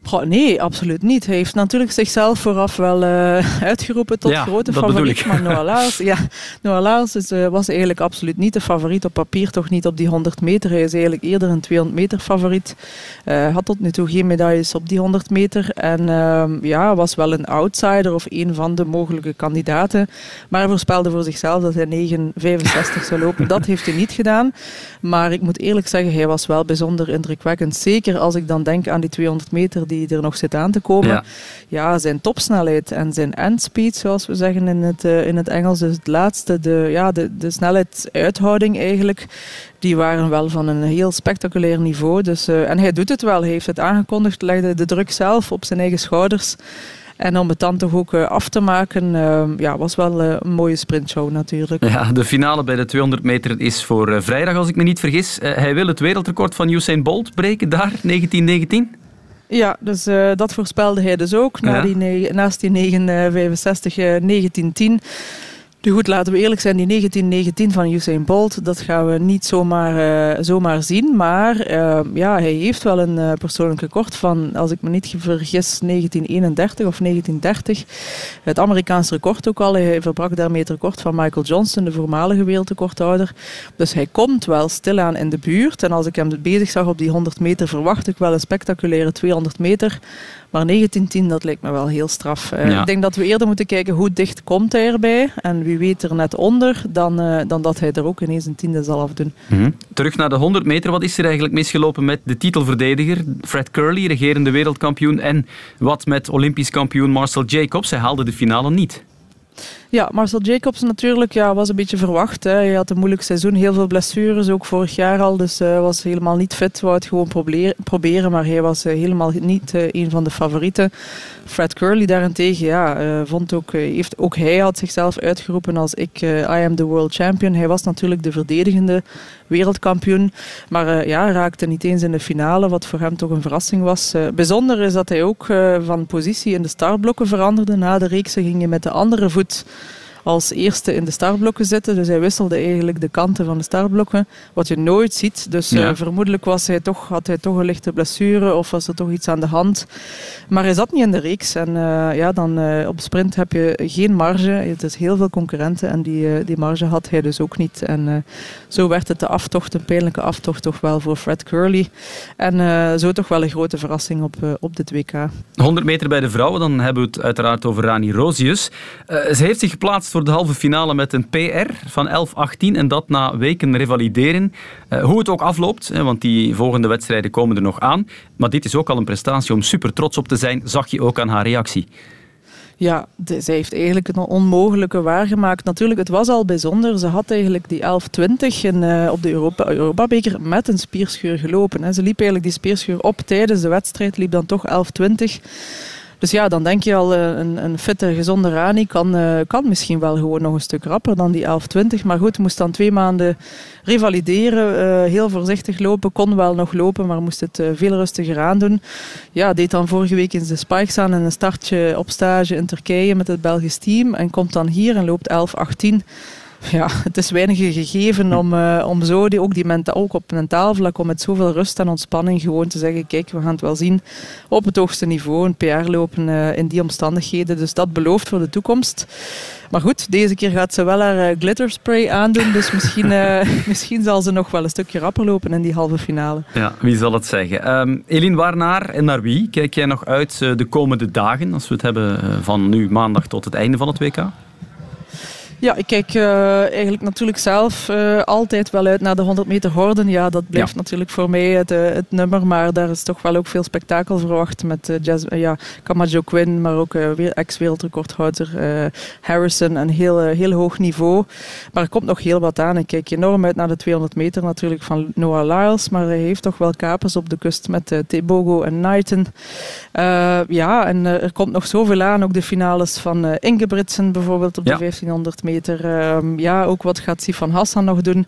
Goh, nee, absoluut niet. Hij heeft natuurlijk zichzelf vooraf wel uh, uitgeroepen tot ja, grote favoriet. Maar Noah Laars, ja, Noah Laars is, uh, was eigenlijk absoluut niet de favoriet op papier, toch niet op die 100 meter. Hij is eigenlijk eerder een 200 meter favoriet. Uh, had tot nu toe geen medailles op die 100 meter. En ja, was wel een outsider of een van de mogelijke kandidaten. Maar hij voorspelde voor zichzelf dat hij 9,65 zou lopen. Dat heeft hij niet gedaan. Maar ik moet eerlijk zeggen, hij was wel bijzonder indrukwekkend. Zeker als ik dan denk aan die 200 meter die er nog zit aan te komen. Ja. Ja, zijn topsnelheid en zijn endspeed, zoals we zeggen in het, uh, in het Engels, dus het laatste, de, ja, de, de snelheidsuithouding eigenlijk, die waren wel van een heel spectaculair niveau. Dus, uh, en hij doet het wel, hij heeft het aangekondigd, legde de druk zelf op zijn eigen schouders. En om het dan toch ook uh, af te maken, ja, was wel een mooie sprintshow natuurlijk. Ja, de finale bij de 200 meter is voor vrijdag, als ik me niet vergis. hij wil het wereldrecord van Usain Bolt breken daar, 1919. Ja, dus uh, dat voorspelde hij dus ook. Na die, naast die 965, uh, 1910. Nu goed, laten we eerlijk zijn, die 1919 van Usain Bolt, dat gaan we niet zomaar, uh, zomaar zien. Maar uh, ja, hij heeft wel een uh, persoonlijk record van, als ik me niet vergis, 1931 of 1930. Het Amerikaans record ook al. Hij verbrak daarmee het record van Michael Johnson, de voormalige wereldrecordhouder. Dus hij komt wel stilaan in de buurt. En als ik hem bezig zag op die 100 meter, verwacht ik wel een spectaculaire 200 meter. Maar 1910, dat lijkt me wel heel straf. Uh, Ja. Ik denk dat we eerder moeten kijken hoe dicht komt hij erbij. En wie weet er net onder, dan, uh, dan dat hij er ook ineens een tiende zal afdoen. Mhm. Terug naar de 100 meter. Wat is er eigenlijk misgelopen met de titelverdediger Fred Curly, regerende wereldkampioen? En wat met Olympisch kampioen Marcel Jacobs? Hij haalde de finale niet. Ja, Marcel Jacobs natuurlijk ja, was een beetje verwacht. Hè. Hij had een moeilijk seizoen, heel veel blessures, ook vorig jaar al. Dus uh, was helemaal niet fit, wou het gewoon proberen, proberen maar hij was uh, helemaal niet uh, een van de favorieten. Fred Curly daarentegen, ja, vond ook, heeft, ook hij had zichzelf uitgeroepen als ik, I am the world champion. Hij was natuurlijk de verdedigende wereldkampioen, maar ja, raakte niet eens in de finale, wat voor hem toch een verrassing was. bijzonder is dat hij ook van positie in de startblokken veranderde. Na de reeks ging je met de andere voet als eerste in de startblokken zitten. Dus hij wisselde eigenlijk de kanten van de startblokken, wat je nooit ziet. Dus Ja. uh, vermoedelijk was hij toch, had hij toch een lichte blessure of was er toch iets aan de hand. Maar hij zat niet in de reeks. En uh, ja, dan uh, op sprint heb je geen marge. Het is heel veel concurrenten en die, die marge had hij dus ook niet. En zo werd het de aftocht, een pijnlijke aftocht toch wel voor Fred Curly. En zo toch wel een grote verrassing op, op dit WK. 100 meter bij de vrouwen, dan hebben we het uiteraard over Rani Rosius. Ze heeft zich geplaatst voor de halve finale met een PR van 11-18 en dat na weken revalideren. Uh, hoe het ook afloopt, hè, want die volgende wedstrijden komen er nog aan. Maar dit is ook al een prestatie om super trots op te zijn, zag je ook aan haar reactie. Ja, de, zij heeft eigenlijk een onmogelijke waargemaakt. Natuurlijk, het was al bijzonder. Ze had eigenlijk die 11-20 in, uh, op de Europa, Europa-beker met een spierscheur gelopen. Hè. Ze liep eigenlijk die spierscheur op tijdens de wedstrijd, liep dan toch 11-20. Dus ja, dan denk je al, uh, een, een fitte, gezonde Rani kan, uh, kan misschien wel gewoon nog een stuk rapper dan die 11-20. Maar goed, moest dan twee maanden revalideren, uh, heel voorzichtig lopen. Kon wel nog lopen, maar moest het veel rustiger aandoen. Ja, deed dan vorige week eens de spikes aan en een startje op stage in Turkije met het Belgisch team. En komt dan hier en loopt 11-18 ja, het is weinig gegeven om, uh, om zo die, ook, die menta ook op mentaal vlak om met zoveel rust en ontspanning gewoon te zeggen kijk, we gaan het wel zien op het hoogste niveau, een PR lopen uh, in die omstandigheden. Dus dat belooft voor de toekomst. Maar goed, deze keer gaat ze wel haar uh, glitterspray aandoen, dus misschien, misschien zal ze nog wel een stukje rapper lopen in die halve finale. Ja, wie zal het zeggen. Um, Eline, waarnaar en naar wie kijk jij nog uit de komende dagen, als we het hebben van nu maandag tot het einde van het WK? Ja, ik kijk uh, eigenlijk natuurlijk zelf uh, altijd wel uit naar de 100 meter horden. Ja, dat blijft ja. natuurlijk voor mij het, uh, het, nummer, maar daar is toch wel ook veel spektakel verwacht met Jazz, ja, Camacho Quinn, maar ook ex-wereldrecordhouder Harrison. Een heel, heel hoog niveau. Maar er komt nog heel wat aan. Ik kijk enorm uit naar de 200 meter natuurlijk van Noah Lyles, maar hij heeft toch wel kapers op de kust met Tebogo en Knighton. ja, en er komt nog zoveel aan. Ook de finales van Ingebritsen bijvoorbeeld op de ja. 1500 meter. Uh, ja, ook wat gaat Sifan Hassan nog doen.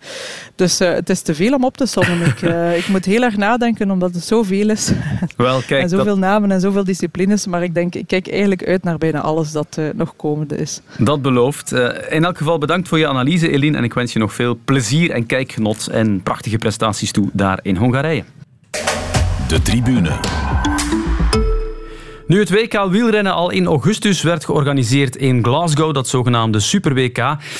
Dus uh, het is te veel om op te sommen. ik, uh, ik moet heel erg nadenken, omdat het zoveel is. Wel, kijk, en zoveel dat... namen en zoveel disciplines. Maar ik denk, ik kijk eigenlijk uit naar bijna alles dat uh, nog komende is. Dat belooft. in elk geval bedankt voor je analyse, Eline. En ik wens je nog veel plezier en kijkgenot en prachtige prestaties toe daar in Hongarije. De tribune. Nu het WK wielrennen al in augustus werd georganiseerd in Glasgow, dat zogenaamde Super WK,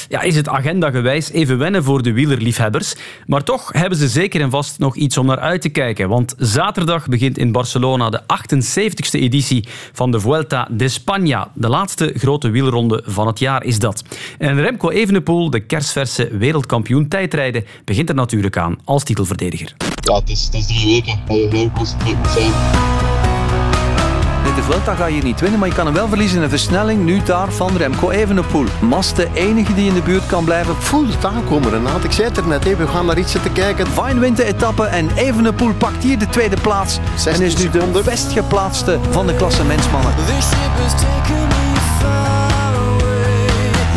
ja, is het agendagewijs even wennen voor de wielerliefhebbers. Maar toch hebben ze zeker en vast nog iets om naar uit te kijken. Want zaterdag begint in Barcelona de 78e editie van de Vuelta de España. De laatste grote wielronde van het jaar is dat. En Remco Evenepoel, de kersverse wereldkampioen tijdrijden, begint er natuurlijk aan als titelverdediger. Ja, het is, het is drie weken dat je heel concentreren. De Vuelta ga je niet winnen, maar je kan hem wel verliezen in de versnelling. Nu daar van Remco Evenepoel. Mas de enige die in de buurt kan blijven. Voel het aankomen, Renat. Ik zei het er net even, we gaan naar iets zitten kijken. Fine wint de etappe en Evenepoel pakt hier de tweede plaats. En is nu de best geplaatste van de klassementsmannen.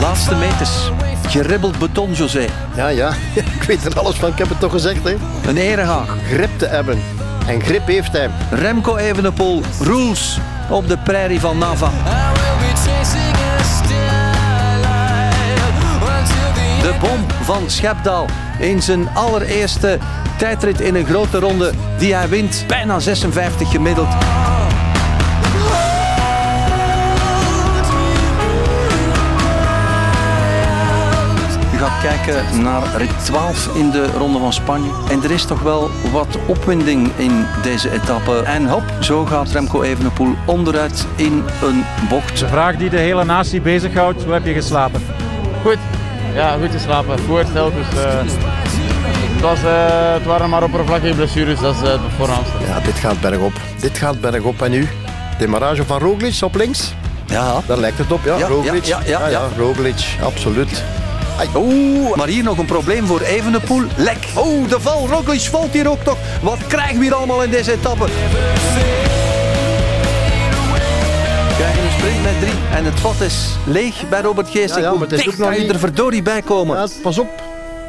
Laatste meters. Geribbeld beton, José. Ja, ja, ik weet er alles van. Ik heb het toch gezegd, hè. Een erehaag. Grip te hebben. En grip heeft hij. Remco Evenepoel, rules op de prairie van Nava. De bom van Schepdaal in zijn allereerste tijdrit in een grote ronde die hij wint. Bijna 56 gemiddeld. Kijken naar rit 12 in de Ronde van Spanje. En er is toch wel wat opwinding in deze etappe. En hop, zo gaat Remco Evenepoel onderuit in een bocht. De vraag die de hele natie bezighoudt, hoe heb je geslapen? Goed. Ja, goed geslapen. Voorstel, dus... eh, het, was, eh, het waren maar oppervlakkige blessures, dat is uh, het voornaamste. Ja, dit gaat bergop. Dit gaat bergop. En nu? Demarrage van Roglic op links? Ja. Daar lijkt het op, ja. Ja, Roglic. ja, ja, ja, ja. Roglic, absoluut. Oeh, maar hier nog een probleem voor Evenepoel. Lek. Oeh, de val. Roglic valt hier ook nog. Wat krijgen we hier allemaal in deze etappe? We krijgen een sprint met drie. En het vat is leeg bij Robert Geesink. Ja, ja, maar Hoe het is dicht ook nog kan je niet- er verdorie bij komen? Ja, pas op.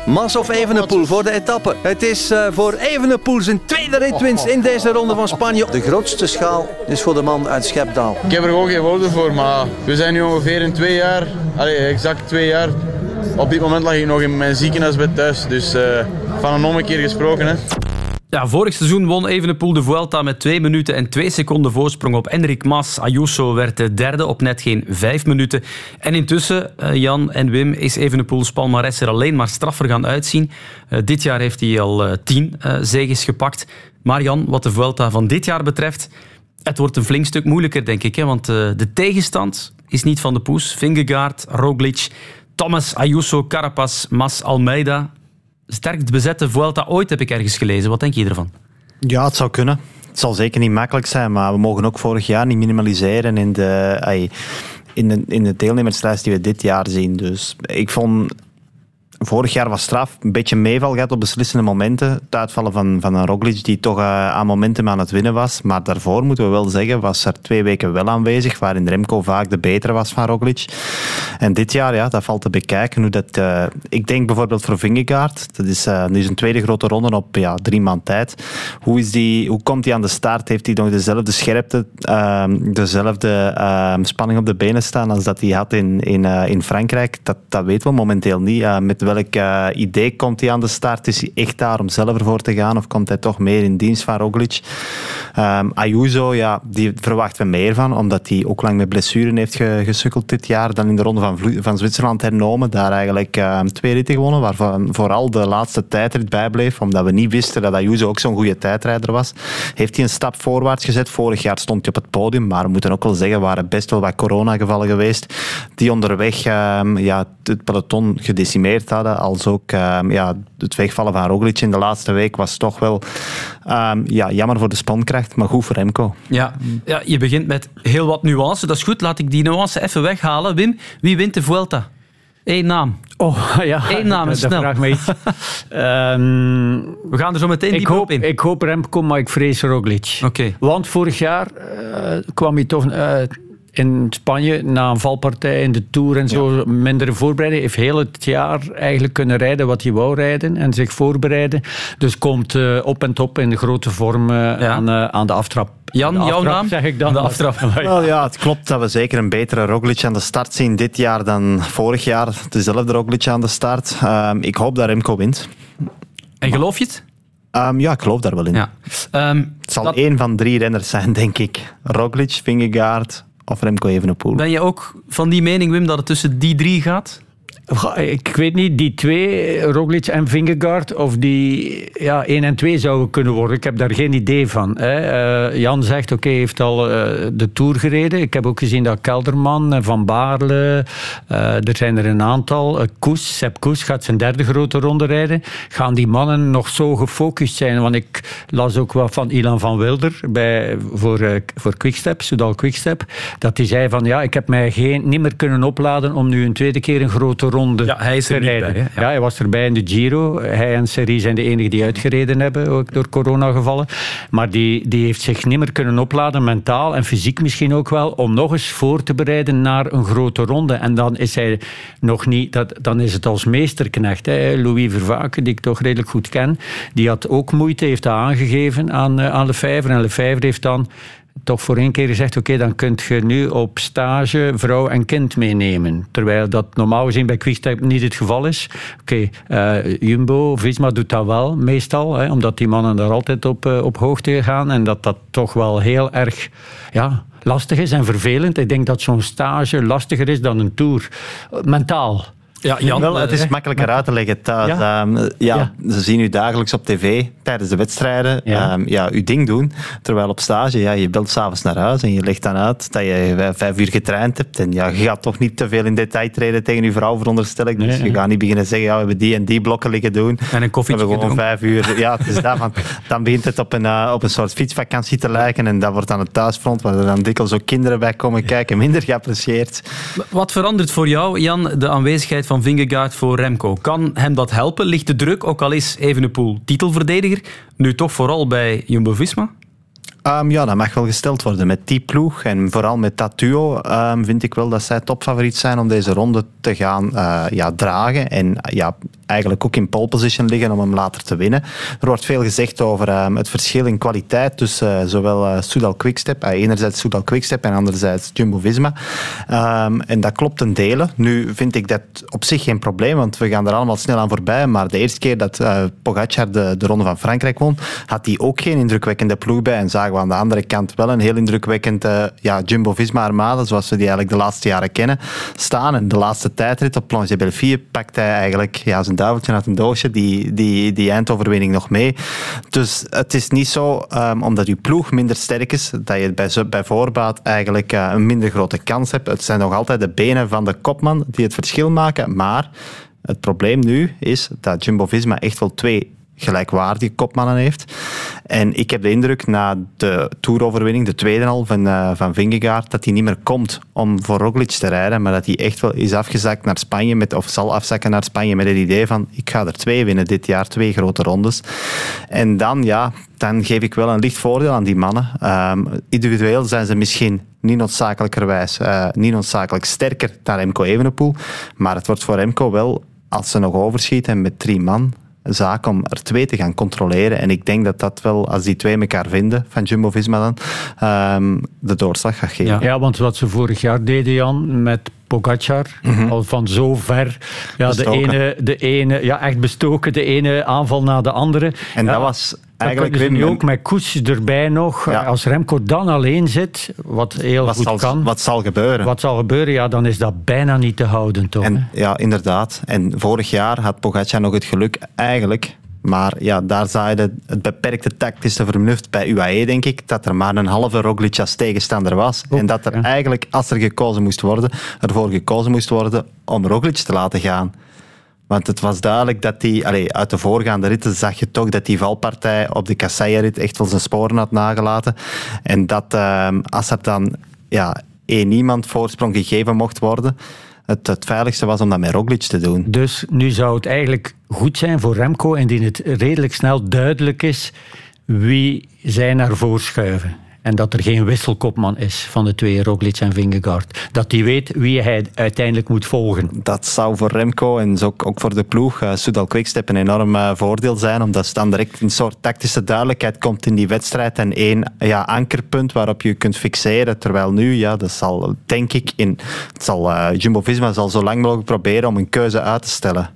Mas of Evenepoel voor de etappe. Het is eh, voor Evenepoel zijn tweede ritwinst in deze ronde van Spanje. De grootste schaal is voor de man uit Schepdaal. Ik heb er gewoon geen woorden voor, maar we zijn nu ongeveer in twee jaar, allee, exact twee jaar. Op dit moment lag ik nog in mijn ziekenhuisbed thuis, dus eh, van een ommekeer gesproken. Hè. Ja, vorig seizoen won Evenepoel de Vuelta met 2 minuten en 2 seconden voorsprong op Enric Mas. Ayuso werd de derde op net geen 5 minuten. En intussen, eh, Jan en Wim, is Evenepoels palmarès er alleen maar straffer gaan uitzien. Eh, dit jaar heeft hij al eh, 10 eh, zegens gepakt. Maar Jan, wat de Vuelta van dit jaar betreft, het wordt een flink stuk moeilijker, denk ik. Hè? Want de tegenstand is niet van de poes. Vingegaard, Roglic, Thomas, Ayuso, Carapaz, Mas, Almeida. Sterkst bezette Vuelta ooit, heb ik ergens gelezen. Wat denk je ervan? Ja, het zou kunnen. Het zal zeker niet makkelijk zijn, maar we mogen ook vorig jaar niet minimaliseren in de, in de, in de deelnemerslijst die we dit jaar zien. Dus ik vond vorig jaar was straf, een beetje meeval gehad op beslissende momenten. Het uitvallen van, van een Roglic die toch eh, aan momentum aan het winnen was. Maar daarvoor moeten we wel zeggen, was er twee weken wel aanwezig, waarin Remco vaak de betere was van Roglic. En dit jaar, ja, dat valt te bekijken. Hoe dat, eh, ik denk bijvoorbeeld voor Vingegaard, dat is eh, nu zijn tweede grote ronde op ja, drie maand tijd. Hoe, is die, hoe komt hij aan de start? Heeft hij nog dezelfde scherpte, ehm, dezelfde ehm, spanning op de benen staan als dat hij had in, in, eh, in Frankrijk? Dat, dat weten we momenteel niet. Met welk eh, idee komt hij aan de start? Is hij echt daar om zelf ervoor te gaan of komt hij toch meer in dienst van Roglic? Ehm, Ayuso, ja, die verwachten we meer van, omdat hij ook lang met blessuren heeft ge- gesukkeld dit jaar. Dan in de ronde van, van Zwitserland hernomen. Daar eigenlijk ehm, twee ritten gewonnen, waarvan vooral de laatste tijdrit bijbleef. Omdat we niet wisten dat Ayuso ook zo'n goede tijdrijder was. Heeft hij een stap voorwaarts gezet. Vorig jaar stond hij op het podium, maar we moeten ook wel zeggen, waren best wel wat coronagevallen geweest. Die onderweg ehm, ja, het peloton gedecimeerd hadden. Als ook ehm, ja, het wegvallen van Roglic in de laatste week was toch wel ehm, ja, jammer voor de spankracht, maar goed voor Remco. Ja, ja, je begint met heel wat nuance. Dat is goed, laat ik die nuance even weghalen. Wim, wie wint de Vuelta? Eén naam. Oh, ja. Eén naam, Dat snel. iets. Ehm, We gaan er zo meteen ik diep hoop, op in. ik hoop Remco, maar ik vrees Roglic. Oké. Want vorig jaar eh, kwam hij toch eh, in Spanje na een valpartij in de Tour en zo mindere voorbereiding. Heeft heel het jaar eigenlijk kunnen rijden wat hij wou rijden en zich voorbereiden. Dus komt eh, op en top in de grote vorm eh, aan, eh, aan de aftrap. Jan, De jouw aftrap, naam? zeg ik dan. De aftrap. Wel ja, het klopt dat we zeker een betere Roglic aan de start zien dit jaar dan vorig jaar. Dezelfde Roglic aan de start. Ehm, ik hoop dat Remco wint. En geloof je het? Ehm, ja, ik geloof daar wel in. Ja. Ehm, het zal één van drie renners zijn, denk ik. Roglic, Vingegaard of Remco Evenepoel. Ben je ook van die mening, Wim, dat het tussen die drie gaat? Ik weet niet, die twee, Roglic en Vingegaard, of die ja, 1 en 2 zouden kunnen worden. Ik heb daar geen idee van. Hè. Eh, Jan zegt, oké, hij heeft al uh, de Tour gereden. Ik heb ook gezien dat Kelderman, Van Baarle, uh, er zijn er een aantal. Koes, Sepp Koes gaat zijn derde grote ronde rijden. Gaan die mannen nog zo gefocust zijn? Want ik las ook wat van Ilan van Wilder bij, voor, voor Quickstep, Soudal Quickstep, dat hij zei van, ja, ik heb mij geen, niet meer kunnen opladen om nu een tweede keer een grote ronde ja, hij is er rijden. Bij, ja. ja. hij was erbij in de Giro. Hij en Serie zijn de enigen die uitgereden hebben, ook door corona gevallen. Maar die, die heeft zich niet meer kunnen opladen, mentaal en fysiek misschien ook wel, om nog eens voor te bereiden naar een grote ronde. En dan is hij nog niet, dat, dan is het als meesterknecht. Hè. Louis Vervaken, die ik toch redelijk goed ken, die had ook moeite, heeft dat aangegeven aan, eh, aan Lefebvre. En Lefebvre heeft dan toch voor één keer gezegd, oké, dan kunt je nu op stage vrouw en kind meenemen. Terwijl dat normaal gezien bij Quickstep niet het geval is. Oké, eh, Jumbo, Visma doet dat wel, meestal, hè, omdat die mannen daar altijd op, uh, op hoogte gaan en dat dat toch wel heel erg ja, lastig is en vervelend. Ik denk dat zo'n stage lastiger is dan een tour. Mentaal. Ja, Jan, wel, het is makkelijker uit te leggen thuis. Ja? Um, ja, Ze zien u dagelijks op tv tijdens de wedstrijden ja. Um, ja, uw ding doen. Terwijl op stage, ja, je belt s'avonds naar huis en je legt dan uit dat je vijf uur getraind hebt. En ja, je gaat toch niet te veel in detail treden tegen je vrouw, veronderstel ik. Dus nee, je gaat niet beginnen zeggen, ja, we hebben die en die blokken liggen doen. En een koffietje We hebben gewoon vijf uur. Ja, het is daarvan. Dan begint het op een, uh, op een soort fietsvakantie te lijken. En dat wordt aan het thuisfront, waar er dan dikwijls ook kinderen bij komen kijken, minder geapprecieerd. Wat verandert voor jou, Jan, de aanwezigheid van Vingegaard voor Remco. Kan hem dat helpen? Ligt de druk, ook al is Evenepoel titelverdediger, nu toch vooral bij Jumbo-Visma? Um, ja, dat mag wel gesteld worden. Met die ploeg en vooral met dat um, vind ik wel dat zij topfavoriet zijn om deze ronde te gaan uh, ja, dragen. En ja, eigenlijk ook in pole position liggen om hem later te winnen. Er wordt veel gezegd over um, het verschil in kwaliteit tussen uh, zowel uh, Soudal Quickstep, uh, enerzijds Soudal Quickstep en anderzijds Jumbo-Visma. en dat klopt ten dele. Nu vind ik dat op zich geen probleem, want we gaan er allemaal snel aan voorbij. Maar de eerste keer dat Pogacar de, de Ronde van Frankrijk won, had hij ook geen indrukwekkende ploeg bij en zagen we aan de andere kant wel een heel indrukwekkende ja, Jumbo-Visma-armada, zoals we die eigenlijk de laatste jaren kennen, staan. En de laatste tijdrit op Planche Belleville pakt hij eigenlijk ja, zijn duiveltje uit een doosje, die, die, die eindoverwinning nog mee. Dus het is niet zo, um, omdat je ploeg minder sterk is, dat je bij, bij voorbaat eigenlijk uh, een minder grote kans hebt. Het zijn nog altijd de benen van de kopman die het verschil maken, maar het probleem nu is dat Jumbo-Visma echt wel twee gelijkwaardige kopmannen heeft. En ik heb de indruk na de toeroverwinning, de tweede al van, uh, van Vingegaard, dat hij niet meer komt om voor Roglic te rijden, maar dat hij echt wel is afgezakt naar Spanje, met, of zal afzakken naar Spanje met het idee van ik ga er twee winnen dit jaar, twee grote rondes. En dan, ja, dan geef ik wel een licht voordeel aan die mannen. Um, individueel zijn ze misschien niet noodzakelijkerwijs, uh, niet noodzakelijk sterker dan Remco Evenepoel, maar het wordt voor Remco wel, als ze nog overschieten met drie man, zaak om er twee te gaan controleren. En ik denk dat dat wel, als die twee elkaar vinden, van Jumbo-Visma dan, um, de doorslag gaat geven. Ja. ja, want wat ze vorig jaar deden, Jan, met Pogacar, mm -hmm. al van zo ver. Ja, de ene, de ene, ja, echt bestoken, de ene aanval na de andere. En ja, dat was eigenlijk dat nu ook met Koes erbij nog. Ja. Als Remco dan alleen zit, wat heel wat goed zal, kan. Wat zal gebeuren? Wat zal gebeuren, ja, dan is dat bijna niet te houden, toch? En, ja, inderdaad. En vorig jaar had Pogacar nog het geluk, eigenlijk... Maar ja, daar zaaide het beperkte tactische vernuft bij UAE, denk ik, dat er maar een halve Roglic als tegenstander was. Ook, en dat er ja. eigenlijk, als er gekozen moest worden, ervoor gekozen moest worden om Roglic te laten gaan. Want het was duidelijk dat die, allez, uit de voorgaande ritten zag je toch dat die valpartij op de Kassaya-rit echt wel zijn sporen had nagelaten. En dat uh, als er dan ja, één iemand voorsprong gegeven mocht worden, het, het veiligste was om dat met Roglic te doen. Dus nu zou het eigenlijk goed zijn voor Remco, indien het redelijk snel duidelijk is wie zij naar voren schuiven. En dat er geen wisselkopman is van de twee, Roglic en Vingegaard. Dat hij weet wie hij uiteindelijk moet volgen. Dat zou voor Remco en ook, ook voor de ploeg, uh, Soudal Quickstep, een enorm uh, voordeel zijn. Omdat dan direct een soort tactische duidelijkheid komt in die wedstrijd. En één ja, ankerpunt waarop je kunt fixeren. Terwijl nu, ja, dat zal denk ik, in, het zal, uh, Jumbo-Visma zal zo lang mogelijk proberen om een keuze uit te stellen.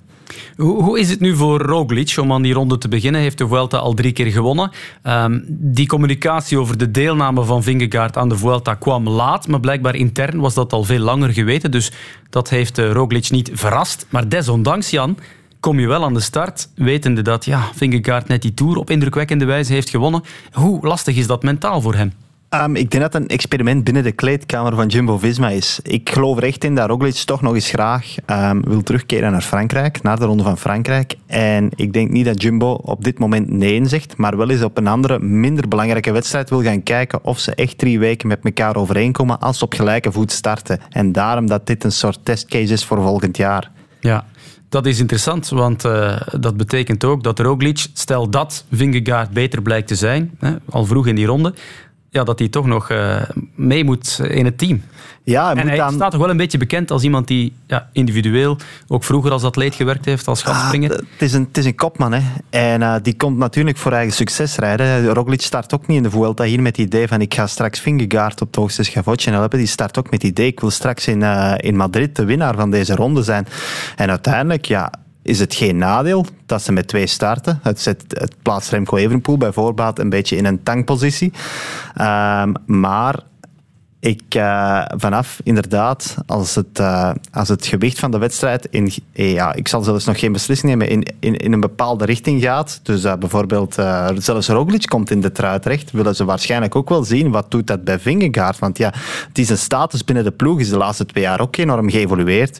Hoe, hoe is het nu voor Roglic om aan die ronde te beginnen? Heeft de Vuelta al drie keer gewonnen. Ehm, die communicatie over de deelname van Vingegaard aan de Vuelta kwam laat, maar blijkbaar intern was dat al veel langer geweten. Dus dat heeft uh, Roglic niet verrast. Maar desondanks, Jan, kom je wel aan de start, wetende dat ja, Vingegaard net die Tour op indrukwekkende wijze heeft gewonnen. Hoe lastig is dat mentaal voor hem? Um, ik denk dat het een experiment binnen de kleedkamer van Jumbo-Visma is. Ik geloof er echt in dat Roglic toch nog eens graag um, wil terugkeren naar Frankrijk, naar de Ronde van Frankrijk. En ik denk niet dat Jumbo op dit moment nee zegt, maar wel eens op een andere, minder belangrijke wedstrijd wil gaan kijken of ze echt drie weken met elkaar overeenkomen als ze op gelijke voet starten. En daarom dat dit een soort testcase is voor volgend jaar. Ja, dat is interessant, want uh, dat betekent ook dat Roglic, stel dat Vingegaard beter blijkt te zijn, hè, al vroeg in die ronde, ja, dat hij toch nog uh, mee moet in het team. Ja, en hij staat toch wel een beetje bekend als iemand die ja, individueel ook vroeger als atleet gewerkt heeft, als gastspringer. Ah, het, is een, het is een kopman. Hè. En uh, die komt natuurlijk voor eigen succes rijden. Roglic start ook niet in de Vuelta hier met het idee van ik ga straks Vingegaard op het hoogste schavotje helpen. Die start ook met het idee ik wil straks in, uh, in Madrid de winnaar van deze ronde zijn. En uiteindelijk, ja, is het geen nadeel dat ze met twee starten. Het, zet, het plaatst Remco Evenepoel bijvoorbeeld een beetje in een tankpositie. Um, maar ik, uh, vanaf inderdaad, als het, uh, als het gewicht van de wedstrijd, in, ja, ik zal zelfs nog geen beslissing nemen, in, in, in een bepaalde richting gaat. Dus bijvoorbeeld, zelfs Roglic komt in de trui terecht, willen ze waarschijnlijk ook wel zien wat doet dat bij Vingegaard. Want ja, die zijn status binnen de ploeg is de laatste twee jaar ook enorm geëvolueerd.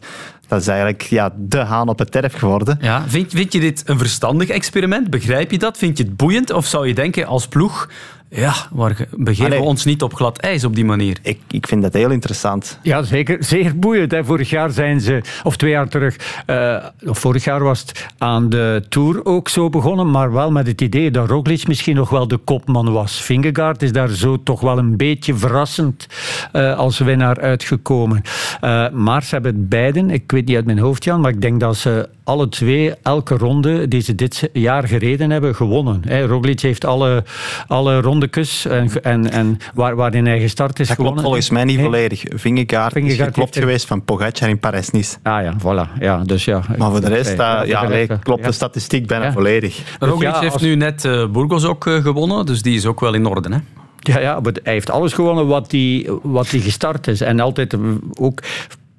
Dat is eigenlijk ja, de haan op het terf geworden. Ja, vind, vind je dit een verstandig experiment? Begrijp je dat? Vind je het boeiend? Of zou je denken als ploeg... Ja, maar begeven we ons niet op glad ijs op die manier? Ik, ik vind dat heel interessant. Ja, zeker. Zeer boeiend. Hè. Vorig jaar zijn ze, of twee jaar terug, uh, of vorig jaar was het aan de Tour ook zo begonnen, maar wel met het idee dat Roglic misschien nog wel de kopman was. Vingegaard is daar zo toch wel een beetje verrassend uh, als winnaar uitgekomen. Uh, maar ze hebben het beiden, ik weet niet uit mijn hoofd Jan, maar ik denk dat ze alle twee elke ronde die ze dit jaar gereden hebben gewonnen. Hè. Roglic heeft alle, alle rondekes en, en, en waar, waarin hij gestart is dat gewonnen. klopt volgens mij niet volledig. Vingegaard, is geklopt geweest van Pogacar in Parijs-Nice. Ah ja, voilà. Ja, dus ja. Maar voor de rest ja, ja, nee, klopt de statistiek bijna ja. volledig. Roglic ja, als... heeft nu net uh, Burgos ook uh, gewonnen, dus die is ook wel in orde. Hè? Ja, ja, maar hij heeft alles gewonnen wat hij, wat hij gestart is. En altijd ook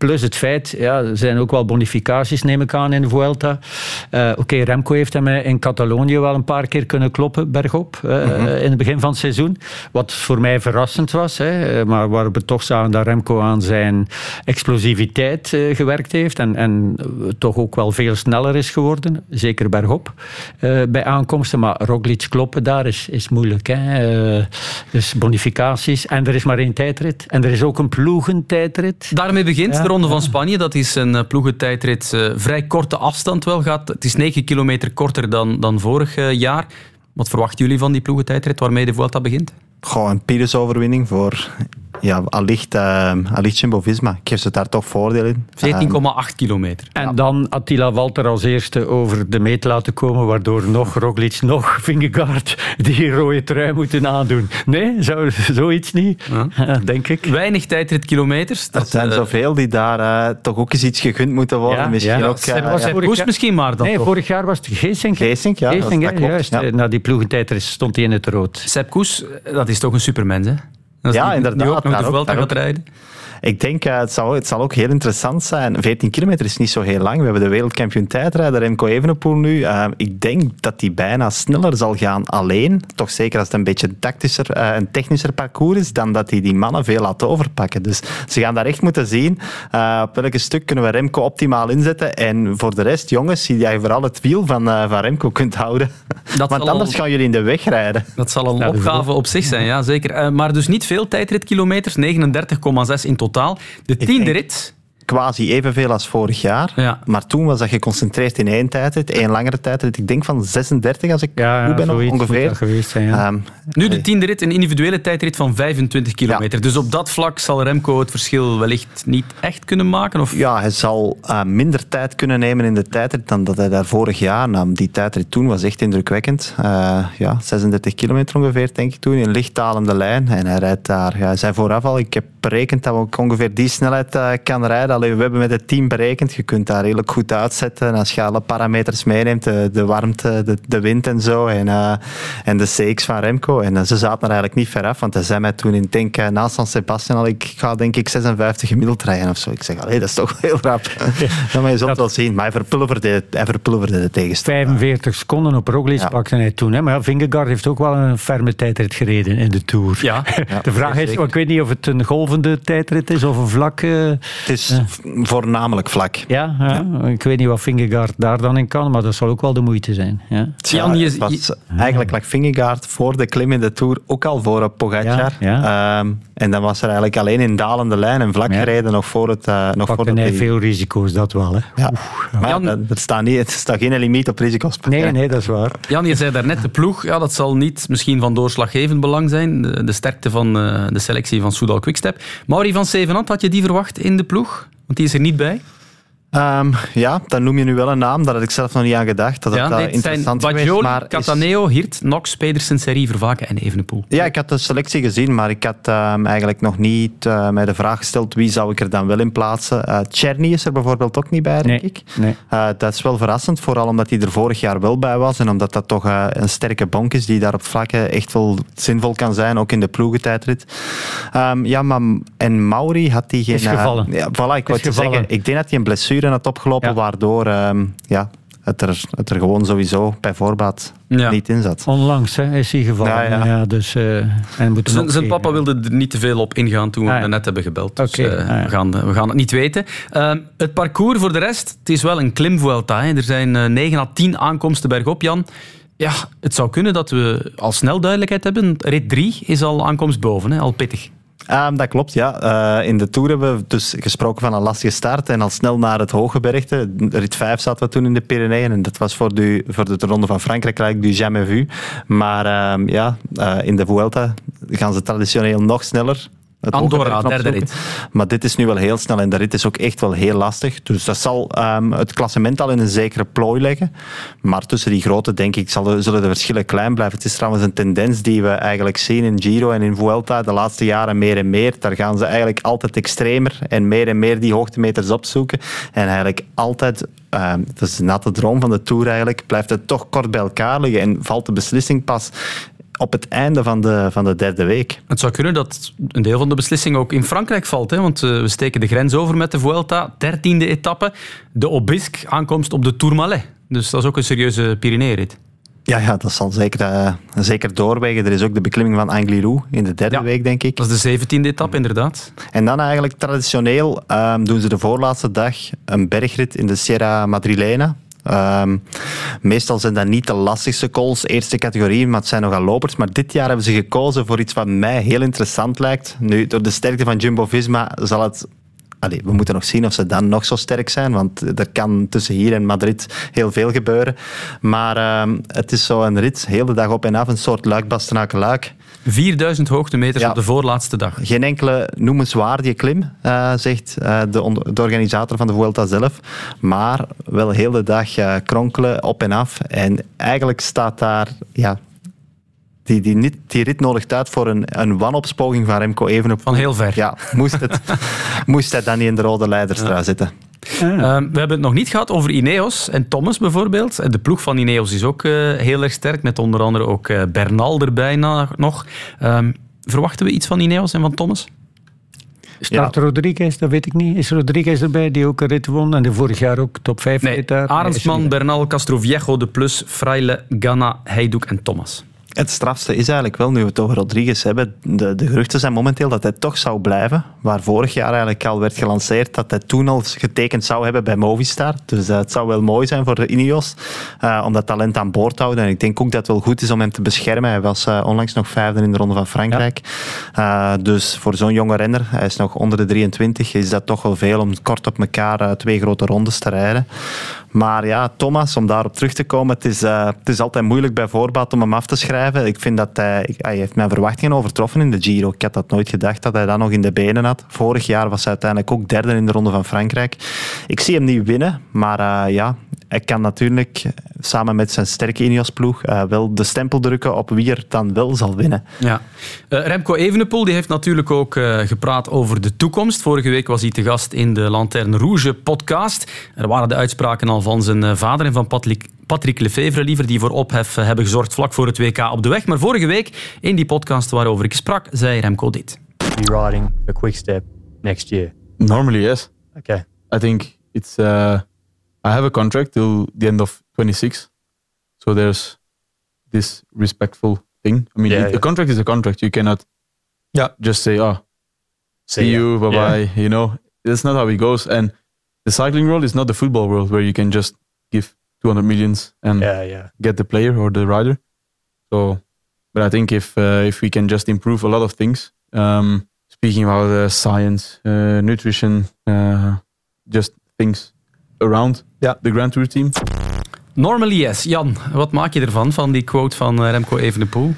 Plus het feit, ja, er zijn ook wel bonificaties, neem ik aan, in de Vuelta. Uh, Oké, okay, Remco heeft hem in Catalonië wel een paar keer kunnen kloppen, bergop, uh, mm -hmm. in het begin van het seizoen. Wat voor mij verrassend was, hè, maar waar we toch zagen dat Remco aan zijn explosiviteit uh, gewerkt heeft en, en toch ook wel veel sneller is geworden, zeker bergop, bij aankomsten. Maar Roglic kloppen daar is, is moeilijk. Hè. dus bonificaties en er is maar één tijdrit. En er is ook een ploegentijdrit. Daarmee begint ja. Ronde van Spanje, dat is een ploegentijdrit, uh, vrij korte afstand wel gaat. Het is 9 kilometer korter dan, dan vorig uh, jaar. Wat verwachten jullie van die ploegentijdrit waarmee de Vuelta begint? Gewoon een Pires-overwinning voor ja, allicht, uh, allicht Jumbo-Visma. Ik geef ze daar toch voordeel in. 14,8 kilometer. En ja. dan Attila Walter als eerste over de meet laten komen, waardoor nog Roglic, nog Vingegaard die rode trui moeten aandoen. Nee, zo, zoiets niet, ja. denk ik. Weinig tijdritkilometers. Er zijn uh, zoveel die daar uh, toch ook eens iets gegund moeten worden. Ja, misschien ja. ook... Uh, was ja. Koers misschien maar dan Nee, toch. vorig jaar was het Geesink. Geesink, ja. Geesink, dat, dat juist. Ja. Na die ploegentijdrit stond hij in het rood. Sepp Koes, dat is toch een supermens, hè? Ja, inderdaad. Die ook nog de Vuelta gaat rijden. Ik denk, uh, het, zal, het zal ook heel interessant zijn. 14 kilometer is niet zo heel lang. We hebben de wereldkampioen tijdrijder Remco Evenepoel nu. Uh, ik denk dat hij bijna sneller zal gaan alleen. Toch zeker als het een beetje tactischer uh, een technischer parcours is, dan dat hij die mannen veel laat overpakken. Dus ze gaan daar echt moeten zien op welke stuk kunnen we Remco optimaal inzetten. En voor de rest, jongens, zie jij vooral het wiel van, van Remco kunt houden. Dat Want anders al... gaan jullie in de weg rijden. Dat zal een ja, opgave op zich zijn, ja zeker. maar dus niet veel tijdritkilometers, 39,6 in totaal. De tiende rit quasi evenveel als vorig jaar. Ja. Maar toen was dat geconcentreerd in één tijdrit, één langere tijdrit. Ik denk van 36 als ik ja, goed ben ongeveer. Geweest zijn, um, nu de tiende rit, een individuele tijdrit van 25 kilometer. Dus op dat vlak zal Remco het verschil wellicht niet echt kunnen maken? Of? Ja, hij zal uh, minder tijd kunnen nemen in de tijdrit dan dat hij daar vorig jaar nam. Die tijdrit toen was echt indrukwekkend. Uh, ja, 36 kilometer ongeveer, denk ik toen, in lichtdalende lijn. En hij rijdt daar. Ja, hij zei vooraf al, ik heb berekend dat ik ongeveer die snelheid uh, kan rijden allee, we hebben met het team berekend, je kunt daar redelijk goed uitzetten. En als je alle parameters meeneemt, de, de warmte, de, de wind en zo, en, eh, en de CX van Remco. En eh, ze zaten er eigenlijk niet ver af, want hij zei mij toen in denk, uh, na San Sebastian al, ik ga denk ik 56 gemiddeld rijden of zo. Ik zeg, allee, dat is toch heel rap. dat moet je zo wel zien. Maar hij verpulverde, hij verpulverde de tegenstander. 45 seconden op Roglic Ja. pakte hij toen. Hè. Maar ja, Vingegaard heeft ook wel een ferme tijdrit gereden in de Tour. Ja. de vraag is, ik weet niet of het een golvende tijdrit is of een vlak... eh, Het is voornamelijk vlak. ja, ja, ik weet niet wat Vingegaard daar dan in kan, maar dat zal ook wel de moeite zijn. Ja. Ja, het was, eigenlijk lag Vingegaard voor de klim in de Tour ook al voor op Pogacar. Ehm, en dan was er eigenlijk alleen in dalende lijn en vlak gereden nog voor het... eh nog voor hij veel risico's, dat wel. Hè. Ja. Maar ja, er, staat niet, er staat geen limiet op risico's. Nee, nee, dat is waar. Jan, je zei daarnet de ploeg. Ja, dat zal niet misschien van doorslaggevend belang zijn. De, de sterkte van eh, de selectie van Soudal Quickstep. Mauri van Zevenand, had je die verwacht in de ploeg? Want die is er niet bij. Ehm, ja, dan noem je nu wel een naam. Daar had ik zelf nog niet aan gedacht. Dat ja, het zijn interessant is- Cataneo, Hirt, Knox, Pedersen, Serie, Vervaken en Evenepoel. Ja, ik had de selectie gezien, maar ik had ehm, eigenlijk nog niet eh, mij de vraag gesteld wie zou ik er dan wel in plaatsen. Eh Czerny is er bijvoorbeeld ook niet bij, denk ik. Nee. Eh, dat is wel verrassend, vooral omdat hij er vorig jaar wel bij was en omdat dat toch een sterke bonk is die daar op vlakken echt wel zinvol kan zijn, ook in de ploegentijdrit. Ehm, ja, maar en Mauri had die geen... Is gevallen. ja, voilà, ik wou zeggen, ik denk dat hij een blessure had opgelopen, waardoor ehm, ja, het, er, het er gewoon sowieso bij voorbaat niet in zat. Onlangs hè, is hij gevallen. Ja, Ja, ja. dus, eh, en Zijn, zijn papa wilde er niet te veel op ingaan toen we Ah, hem ja. net hebben gebeld. Dus Oké, eh, ah, ja. we, gaan, we gaan het niet weten. Ehm, het parcours voor de rest, het is wel een klimvuelta. Hè. Er zijn eh, 9 à 10 aankomsten bergop, Jan. Ja, het zou kunnen dat we al snel duidelijkheid hebben. Rit 3 is al aankomst boven, hè. al pittig. Ehm, dat klopt, ja. Eh, in de Tour hebben we dus gesproken van een lastige start en al snel naar het hooggebergte. Rit 5 zaten we toen in de Pyreneeën en dat was voor de, voor de Ronde van Frankrijk eigenlijk du jamais vu. Maar ehm, ja, eh, in de Vuelta gaan ze traditioneel nog sneller. Het Andorra, derde opzoeken. Maar dit is nu wel heel snel en de rit is ook echt wel heel lastig. Dus dat zal ehm, het klassement al in een zekere plooi leggen. Maar tussen die grote, denk ik, zullen de verschillen klein blijven. Het is trouwens een tendens die we eigenlijk zien in Giro en in Vuelta de laatste jaren meer en meer. Daar gaan ze eigenlijk altijd extremer en meer en meer die hoogtemeters opzoeken. En eigenlijk altijd, ehm, dat is de natte droom van de Tour eigenlijk, blijft het toch kort bij elkaar liggen en valt de beslissing pas op het einde van de, van de derde week. Het zou kunnen dat een deel van de beslissing ook in Frankrijk valt. Hè? Want eh, we steken de grens over met de Vuelta. Dertiende etappe. De Obisque aankomst op de Tourmalet. Dus dat is ook een serieuze Pyreneeënrit. Ja, ja, dat zal zeker, eh, zeker doorwegen. Er is ook de beklimming van Angliru in de derde week, denk ik. Dat is de zeventiende etappe, inderdaad. En dan eigenlijk traditioneel ehm, doen ze de voorlaatste dag een bergrit in de Sierra Madrilena. Ehm, meestal zijn dat niet de lastigste calls, eerste categorie, maar het zijn nogal lopers. Maar dit jaar hebben ze gekozen voor iets wat mij heel interessant lijkt. Nu, door de sterkte van Jumbo-Visma zal het... We moeten nog zien of ze dan nog zo sterk zijn, want er kan tussen hier en Madrid heel veel gebeuren. Maar ehm, het is zo een rit, heel de dag op en af, een soort luik-bastenaken-luik. 4000 hoogtemeters op de voorlaatste dag. Geen enkele noemenswaardige klim, eh, zegt eh, de, de organisator van de Vuelta zelf. Maar wel heel de dag eh, kronkelen op en af. En eigenlijk staat daar... Ja, die, die, niet, die rit nodigt uit voor een, een wanopspoging van Remco Evenepoel. Van heel ver. Ja, moest, het, moest hij dan niet in de rode leiderstrui zitten. Ehm, we hebben het nog niet gehad over Ineos en Thomas bijvoorbeeld. En De ploeg van Ineos is ook eh, heel erg sterk, met onder andere ook eh, Bernal erbij na- nog. Ehm, verwachten we iets van Ineos en van Thomas? Start Rodriguez, dat weet ik niet. Is Rodriguez erbij, die ook een rit won en die vorig jaar ook top 5 Nee, daar? Arendsman, Bernal, Castroviejo, De Plus, Fraile, Ganna, Heidoek en Thomas. Het strafste is eigenlijk wel, nu we het over Rodriguez hebben, de, de geruchten zijn momenteel dat hij toch zou blijven. Waar vorig jaar eigenlijk al werd gelanceerd dat hij toen al getekend zou hebben bij Movistar. Dus eh, het zou wel mooi zijn voor de Ineos eh, om dat talent aan boord te houden. En ik denk ook dat het wel goed is om hem te beschermen. Hij was eh, onlangs nog vijfde in de Ronde van Frankrijk. Dus voor zo'n jonge renner, hij is nog onder de 23, is dat toch wel veel om kort op elkaar twee grote rondes te rijden. Maar ja, Thomas, om daarop terug te komen, het is, eh, het is altijd moeilijk bij voorbaat om hem af te schrijven. Ik vind dat hij, hij heeft mijn verwachtingen overtroffen in de Giro. Ik had dat nooit gedacht dat hij dat nog in de benen had. Vorig jaar was hij uiteindelijk ook derde in de Ronde van Frankrijk. Ik zie hem niet winnen, maar eh, ja, hij kan natuurlijk samen met zijn sterke Ineos-ploeg eh, wel de stempel drukken op wie er dan wel zal winnen. Ja. Eh, Remco Evenepoel die heeft natuurlijk ook eh, gepraat over de toekomst. Vorige week was hij te gast in de Lanterne Rouge podcast. Er waren de uitspraken al van zijn vader en van Patrick, Patrick Lefevre liever, die voor ophef hebben gezorgd vlak voor het WK op de weg. Maar vorige week, in die podcast waarover ik sprak, zei Remco dit. be riding for Quickstep next year? Normally, yes. Okay. I think it's. Uh, I have a contract till the end of 26, so there's this respectful thing. I mean, Yeah, it- yeah. a contract is a contract. You cannot, Yeah. just say, "Oh, see, See ya." you, bye bye." You know, that's not how it goes. And the cycling world is not the football world where you can just give 200 millions and Yeah, yeah. get the player or the rider. So, but I think if uh, if we can just improve a lot of things, um, speaking about uh, science, uh, nutrition, uh, just things around the Grand Tour team. Normally yes. Jan, wat maak je ervan, van die quote van eh, Remco Evenepoel?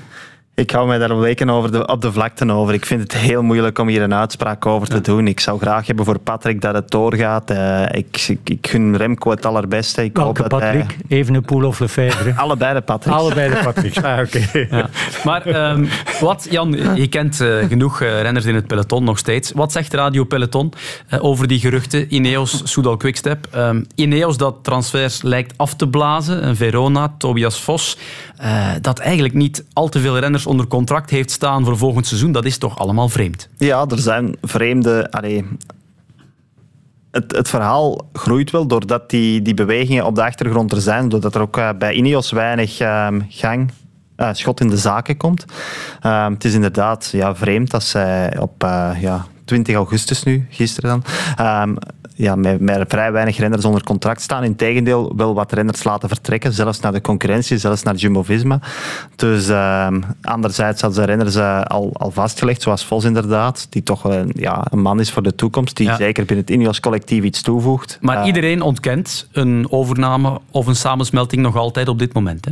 Ik hou mij daar al weken over de, op de vlakte over. Ik vind het heel moeilijk om hier een uitspraak over te doen. Ik zou graag hebben voor Patrick dat het doorgaat. Eh, ik, ik, ik gun Remco het allerbeste. Ik hoop Welke dat hij- Patrick? Evenepoel of Lefebvre? Allebei de Patrick. Allebei de Patrick. Ah, oké. Ja. Maar ehm, wat, Jan, je kent eh, genoeg eh, renners in het peloton nog steeds. Wat zegt Radio Peloton eh, over die geruchten? Ineos, Soudal Quickstep. Ehm, Ineos dat transfers lijkt af te blazen. En Verona, Tobias Vos. eh, dat eigenlijk niet al te veel renners onder contract heeft staan voor volgend seizoen. Dat is toch allemaal vreemd? Ja, er zijn vreemde. Het, het verhaal groeit wel doordat die, die bewegingen op de achtergrond er zijn. Doordat er ook eh, bij Ineos weinig ehm, gang, eh, schot in de zaken komt. Ehm, het is inderdaad ja, vreemd dat zij op eh, ja, 20 augustus nu, gisteren dan, ehm, ja, met, met vrij weinig renners onder contract staan. Integendeel, wel wat renners laten vertrekken, zelfs naar de concurrentie, zelfs naar Jumbo-Visma. Dus ehm, anderzijds hadden ze renners eh, al, al vastgelegd, zoals Vos inderdaad, die toch een, ja, een man is voor de toekomst, die Ja. zeker binnen het Ineos-collectief iets toevoegt. Maar Eh, iedereen ontkent een overname of een samensmelting nog altijd op dit moment. Hè?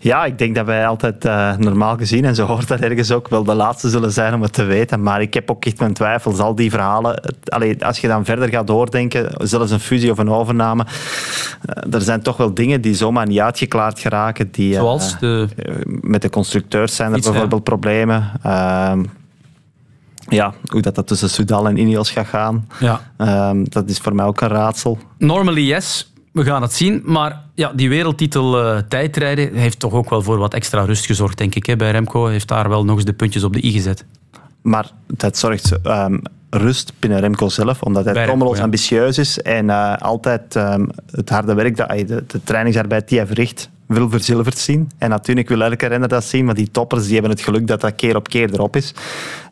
Ja, ik denk dat wij altijd eh, normaal gezien, en zo hoort dat ergens ook, wel de laatste zullen zijn om het te weten. Maar ik heb ook echt mijn twijfels. Al die verhalen, het- allee, als je dan verder gaat doordenken, zelfs een fusie of een overname, eh, er zijn toch wel dingen die zomaar niet uitgeklaard geraken. Die, eh, Zoals de... met de constructeurs zijn er Iets, bijvoorbeeld problemen. Ehm, ja, hoe dat, dat tussen Soudal en Ineos gaat gaan, Ja. ehm, dat is voor mij ook een raadsel. Normally yes, we gaan het zien. Maar ja, die wereldtitel eh, tijdrijden heeft toch ook wel voor wat extra rust gezorgd, denk ik. Hè? Bij Remco heeft daar wel nog eens de puntjes op de i gezet. Maar dat zorgt ehm, rust binnen Remco zelf, omdat hij trommeloos ja. ambitieus is en eh, altijd ehm, het harde werk, dat, ay, de, de trainingsarbeid die hij verricht, wil verzilverd zien. En natuurlijk wil elke renner dat zien, maar die toppers die hebben het geluk dat dat keer op keer erop is.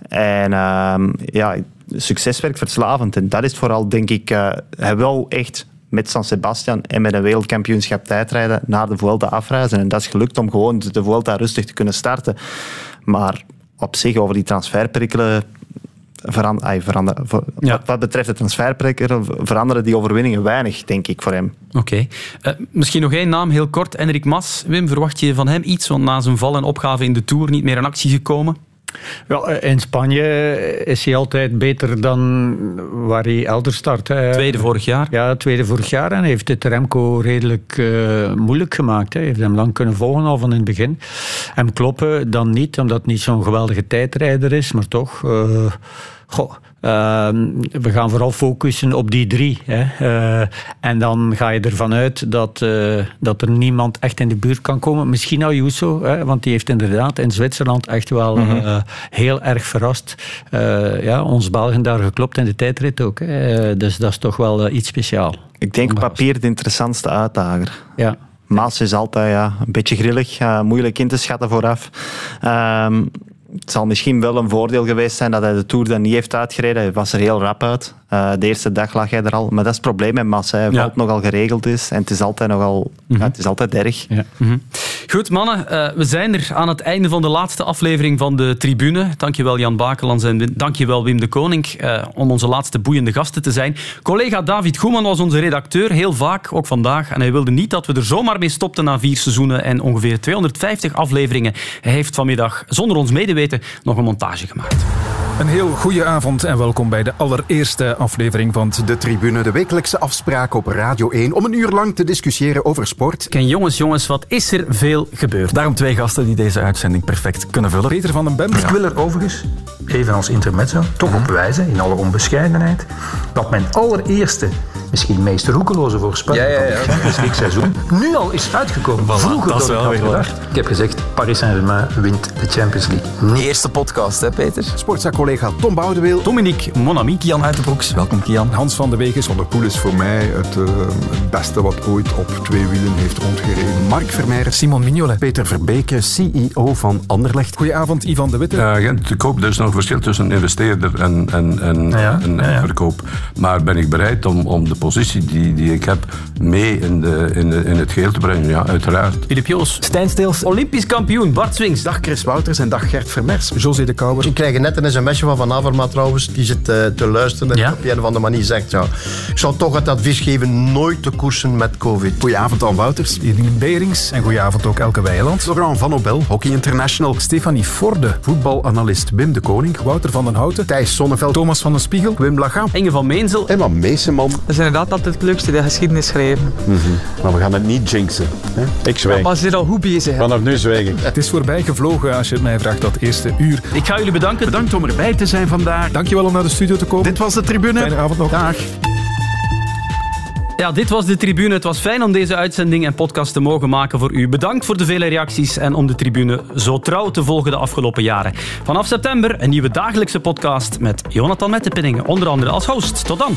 En ehm, ja, succes werkt verslavend. En dat is vooral, denk ik, eh, hij wil echt met San Sebastian en met een wereldkampioenschap tijdrijden naar de Vuelta afreizen. En dat is gelukt om gewoon de Vuelta rustig te kunnen starten. Maar op zich, over die transferperikelen veran- ay, veranderen. Voor- wat, wat betreft de transferperikelen veranderen die overwinningen weinig, denk ik, voor hem. Oké. Eh, misschien nog één naam, heel kort. Enrik Mas. Wim, verwacht je van hem iets? Want na zijn val en opgave in de Tour niet meer in actie gekomen. Eh, in Spanje is hij altijd beter dan waar hij elders start. Tweede vorig jaar. Ja, tweede vorig jaar. En hij heeft het Remco redelijk eh, moeilijk gemaakt. Hij heeft hem lang kunnen volgen al van in het begin. Hem kloppen dan niet, omdat het niet zo'n geweldige tijdrijder is. Maar toch, eh, goh, eh, we gaan vooral focussen op die drie. Hè. Eh, en dan ga je ervan uit dat, eh, dat er niemand echt in de buurt kan komen. Misschien Ayuso, hè, want die heeft inderdaad in Zwitserland echt wel Mhm. eh, heel erg verrast. Ja, ons Belgen daar geklopt in de tijdrit ook. Hè. Dus dat is toch wel iets speciaal. Ik denk papier de interessantste uitdager. Ja. Maas is altijd ja, een beetje grillig, moeilijk in te schatten vooraf. Ehm, het zal misschien wel een voordeel geweest zijn dat hij de Tour dan niet heeft uitgereden. Hij was er heel rap uit. Eh, de eerste dag lag hij er al. Maar dat is het probleem met Mas. Hij valt nogal geregeld is. En het is altijd nogal... ja, het is altijd erg. Ja. Mhm. Goed, mannen, eh, we zijn er aan het einde van de laatste aflevering van de tribune. Dankjewel Jan Bakelands en dankjewel Wim de Koning eh, om onze laatste boeiende gasten te zijn. Collega David Goeman was onze redacteur, heel vaak, ook vandaag. En hij wilde niet dat we er zomaar mee stopten na vier seizoenen en ongeveer 250 afleveringen. Hij heeft vanmiddag, zonder ons medeweten, nog een montage gemaakt. Een heel goede avond en welkom bij de allereerste aflevering van De Tribune, de wekelijkse afspraak op Radio 1 om een uur lang te discussiëren over sport. En jongens, jongens, wat is er veel gebeurd? Daarom twee gasten die deze uitzending perfect kunnen vullen. Peter van den Bent. Ik wil er overigens, even als intermezzo, toch op wijzen, in alle onbescheidenheid, dat mijn allereerste, misschien meest roekeloze voorspelling Ja, ja, ja. van het Champions seizoen nu al is uitgekomen. Vroeger dat ik had gedacht. Ik heb gezegd, Paris Saint-Germain wint de Champions League. Eerste podcast, hè, Peter? Sportza-collega Tom Boudeweel. Dominique Monami. Kian Uitenbroeks. Welkom Kian. Hans van de Wegen. Van der Poel is voor mij het, eh, het beste wat ooit op twee wielen heeft rondgereden. Mark Vermeijeren. Simon Mignolet. Peter Verbeke, CEO van Anderlecht. Goedenavond Ivan de Witte. Ja, Gent te koop, er is nog een verschil tussen investeerder en, en, en, Ja, en ja, ja. verkoop. Maar ben ik bereid om, om de positie die, die ik heb mee in, de, in, de, in het geheel te brengen? Ja, uiteraard. Filip Joos. Stijn Steels. Olympisch kampioen Bart Swings. Dag Chris Wouters en dag Gert Vermers. José de Kouwer. Ik krijg net een sms'je van Van Avermaat trouwens, die zit eh, te luisteren en Ja? op een of andere manier zegt, ja, ik zou toch het advies geven nooit te koersen met covid. Goedenavond Anne Wouters. Eline Berings. En goedenavond ook Elke Weiland. Laurent Van Obel, Hockey International. Stefanie Forde. Voetbalanalist Wim de Koning. Wouter van den Houten. Thijs Sonneveld. Thomas van den Spiegel. Wim Lachan. Inge van Meensel. Emma Meeseman. Inderdaad altijd het leukste, de geschiedenis schrijven. Maar we gaan het niet jinxen. Hè? Ik zwijg. Maar ze zijn al goed bezig. hè. Vanaf nu zwijg ik. Het is voorbij gevlogen als je het mij vraagt dat eerste uur. Ik ga jullie bedanken. Bedankt om erbij te zijn vandaag. Dankjewel om naar de studio te komen. Dit was de tribune. Fijne avond nog. Dag. Ja, dit was de tribune. Het was fijn om deze uitzending en podcast te mogen maken voor u. Bedankt voor de vele reacties en om de tribune zo trouw te volgen de afgelopen jaren. Vanaf september een nieuwe dagelijkse podcast met Jonathan Mettepenningen, onder andere als host. Tot dan.